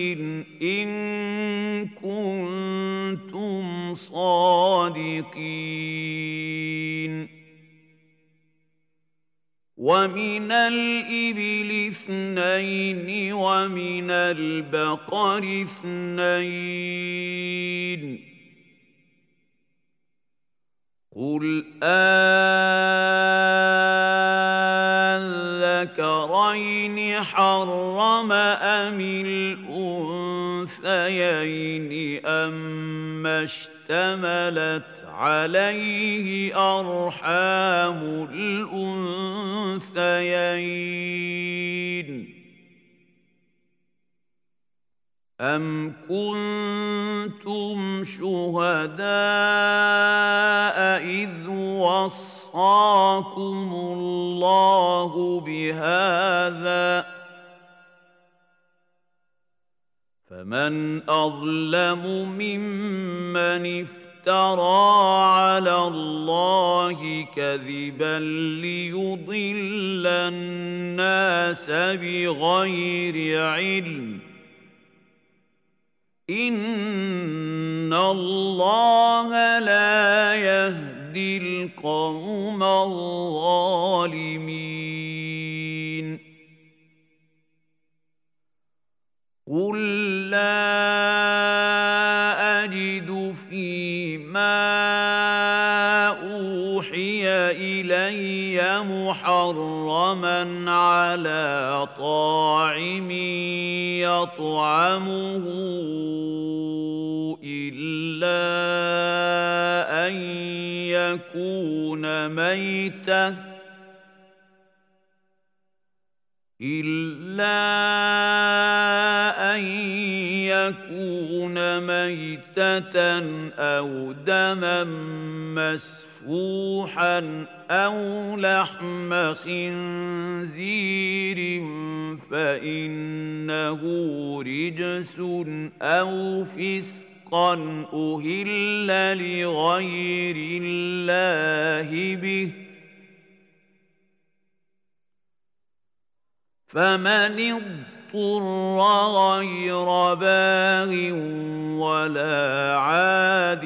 إن كنتم صادقين. ومن الإبل اثنين ومن البقر اثنين. قل أذكرين حرم أم الأنثيين أما اشتملت عليه أرحام الأنثيين أم كنتم شهداء إذ وصاكم الله بهذا فمن أظلم ممن افترى على الله كذبا ليضل الناس بغير علم إن الله لا يهدي القوم الظالمين. قل لا أجد فيما إلي محرما على طاعم يطعمه إلا أن يكون ميتة إلا أن يكون ميتة أو دما مسفوحا أو لحم خنزير فإنه رجس أو فسقا أهل لغير الله به فمن اضطر غير باغ ولا عاد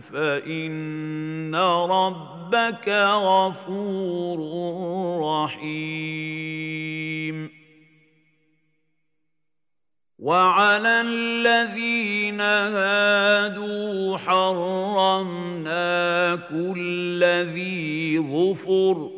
فإن ربك غفور رحيم. وعلى الذين هادوا حرمنا كل ذي ظفر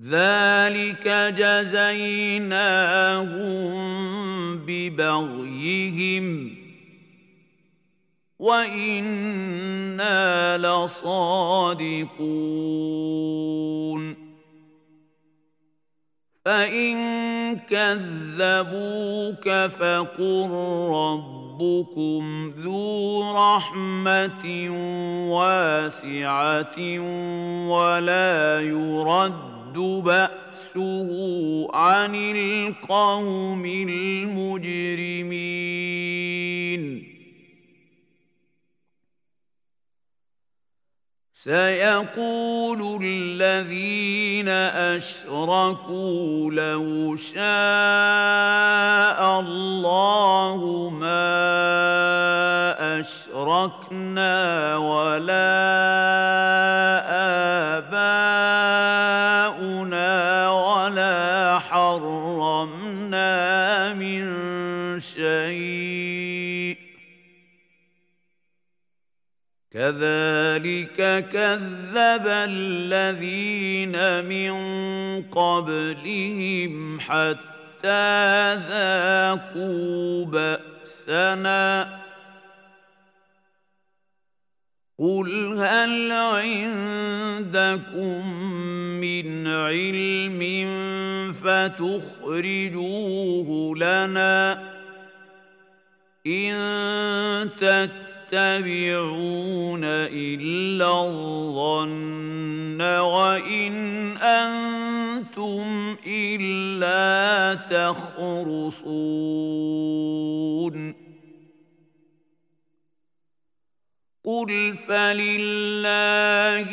ذلك جزيناهم ببغيهم وإنا لصادقون. فإن كذبوك فقل ربكم ذو رحمة واسعة ولا يرد بأسه عن القوم المجرمين سيقول الذين أشركوا لو شاء الله ما أشركنا ولا آباؤنا ولا حرمنا من شيء. كذلك كذب الذين من قبلهم حتى ذاقوا بأسنا. قل هل عندكم من علم فتخرجوه لنا إن تتبعون إلا الظن وإن أنتم إلا تخرصون. قل فلله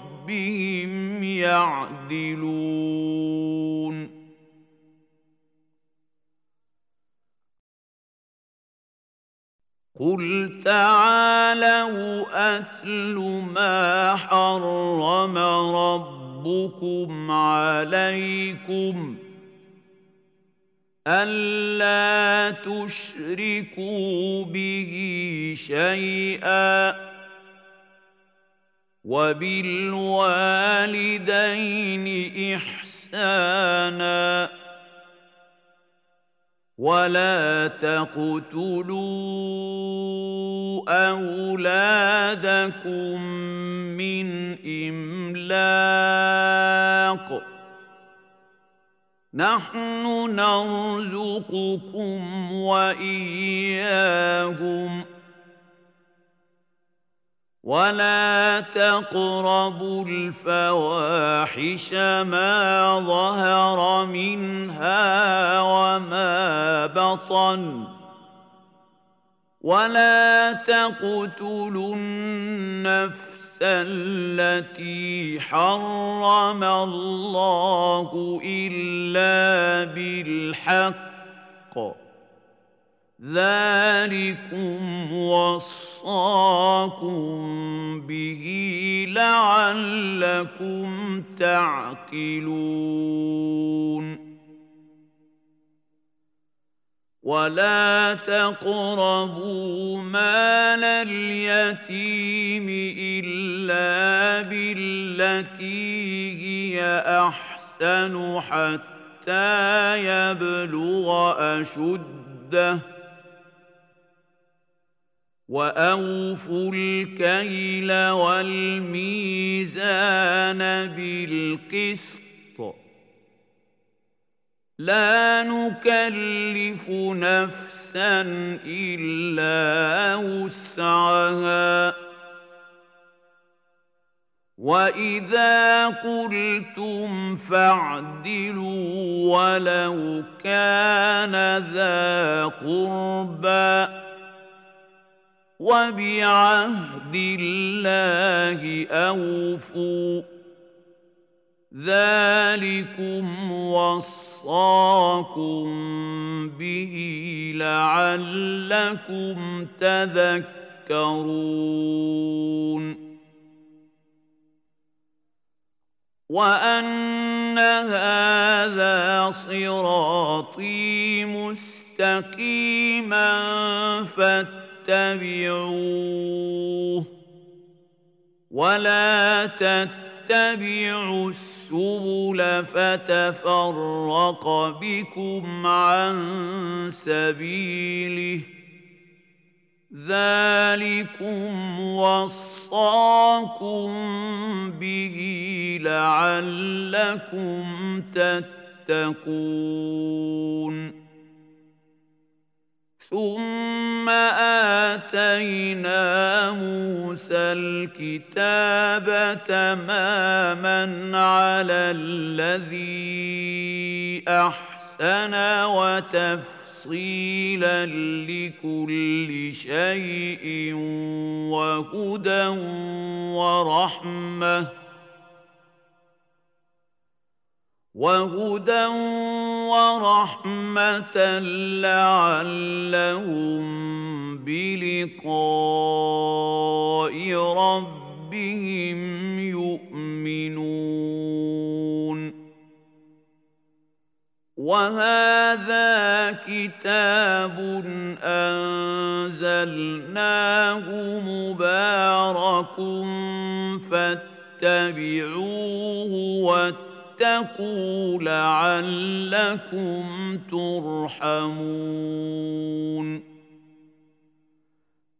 بربهم يعدلون. قل تعالوا اتل ما حرم ربكم عليكم الا تشركوا به شيئا وبالوالدين إحسانا. ولا تقتلوا أولادكم من إملاق. نحن نرزقكم وإياهم. ولا تقربوا الفواحش ما ظهر منها وما بطن ولا تقتلوا النفس التي حرم الله الا بالحق ذلكم وصاكم به لعلكم تعقلون ولا تقربوا مال اليتيم الا بالتي هي احسن حتى يبلغ اشده وأوفوا الكيل والميزان بالقسط. لا نكلف نفسا إلا وسعها. وإذا قلتم فاعدلوا ولو كان ذا قربى. وبعهد الله أوفوا. ذلكم وصاكم به لعلكم تذكرون. وأن هذا صراطي مستقيما فاتقوا فاتبعوه ولا تتبعوا السبل فتفرق بكم عن سبيله ذلكم وصاكم به لعلكم تتقون ثم اتينا موسى الكتاب تماما على الذي احسن وتفصيلا لكل شيء وهدى ورحمه وهدى ورحمة لعلهم بلقاء ربهم يؤمنون وهذا كتاب أنزلناه مبارك فاتبعوه واتبعوه واتقوا لعلكم ترحمون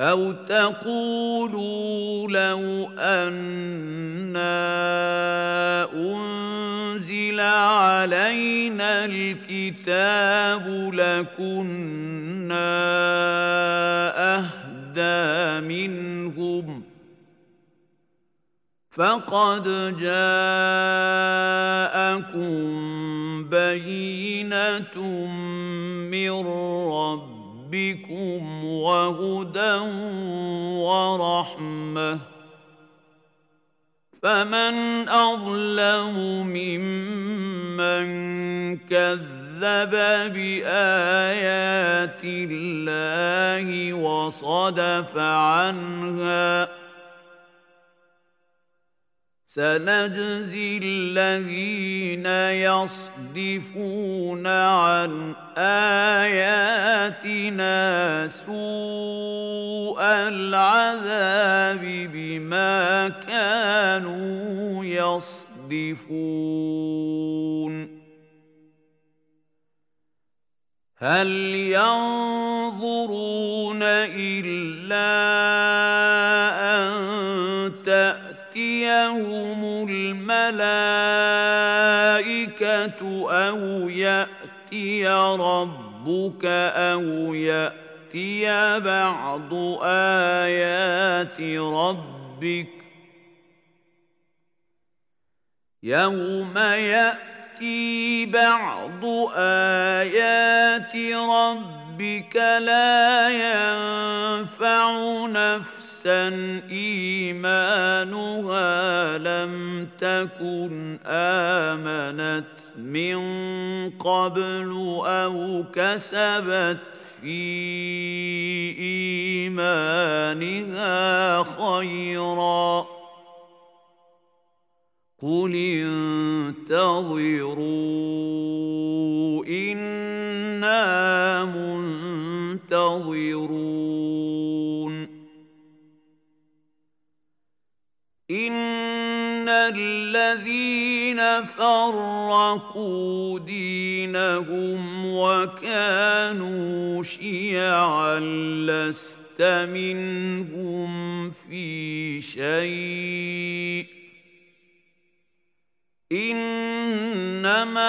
أو تقولوا لو أنا أنزل علينا الكتاب لكنا أهدى منهم فقد جاءكم بينة من ربكم وهدى ورحمه فمن اظلم ممن كذب بايات الله وصدف عنها سنجزي الذين يصدفون عن آياتنا سوء العذاب بما كانوا يصدفون. هل ينظرون إلا أن تأتي تأتيهم الملائكة أو يأتي ربك أو يأتي بعض آيات ربك يوم يأتي بعض آيات ربك لا ينفع نفسا إيمانها لم تكن آمنت من قبل أو كسبت في إيمانها خيرا. قل انتظروا أنا منتظرون. ان الذين فرقوا دينهم وكانوا شيعا لست منهم في شيء انما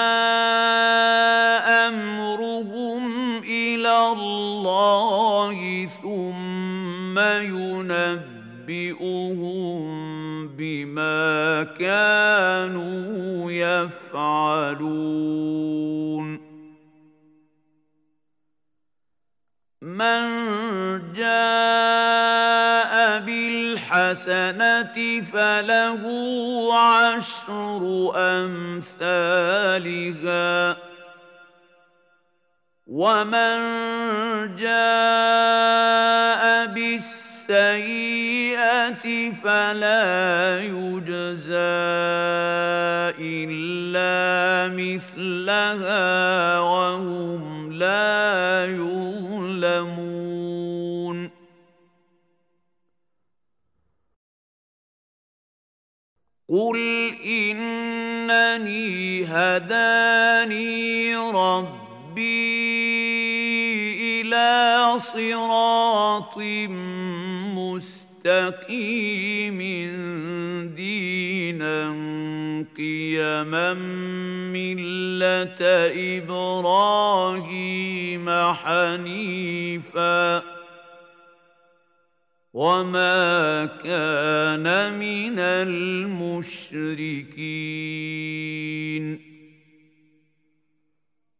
امرهم إلى الله ثم ينبئهم بما كانوا يفعلون من جاء بالحسنه فله عشر أمثالها. ومن جاء بالسيئة فلا يجزى إلا مثلها وهم لا يظلمون. قل انني هداني ربي إلى صراط مستقيم دينا قيما مله إبراهيم حنيفا وما كان من المشركين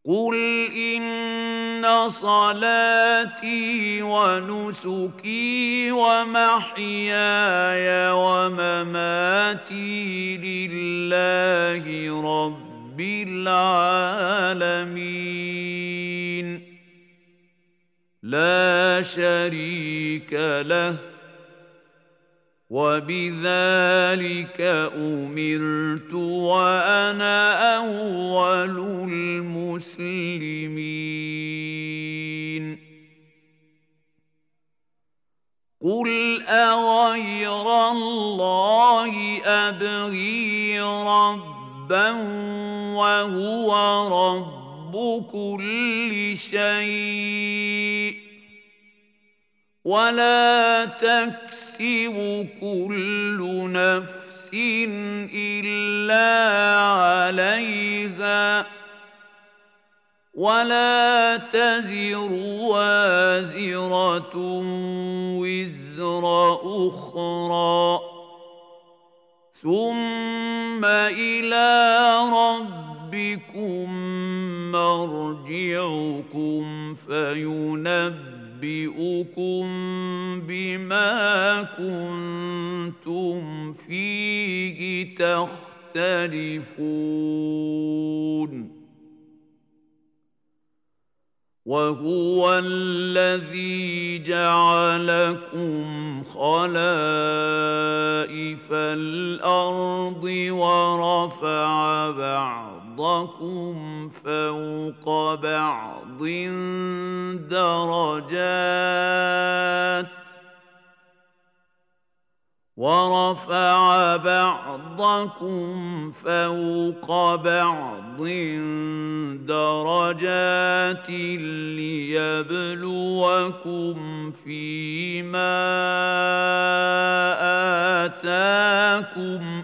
قل ان صلاتي ونسكي ومحياي ومماتي لله رب العالمين لا شريك له. وبذلك أمرت وأنا أول المسلمين. قل أغير الله أبغي ربا وهو رب كل شيء ولا تكسب كل نفس إلا عليها ولا تزر وازرة وزر أخرى ثم إلى ربكم مرجعكم فينبئ ينبئكم بما كنتم فيه تختلفون. وهو الذي جعلكم خلائف الأرض ورفع بعضكم فوق بعض درجات ورفع بعضكم فوق بعض درجات ليبلوكم فيما آتاكم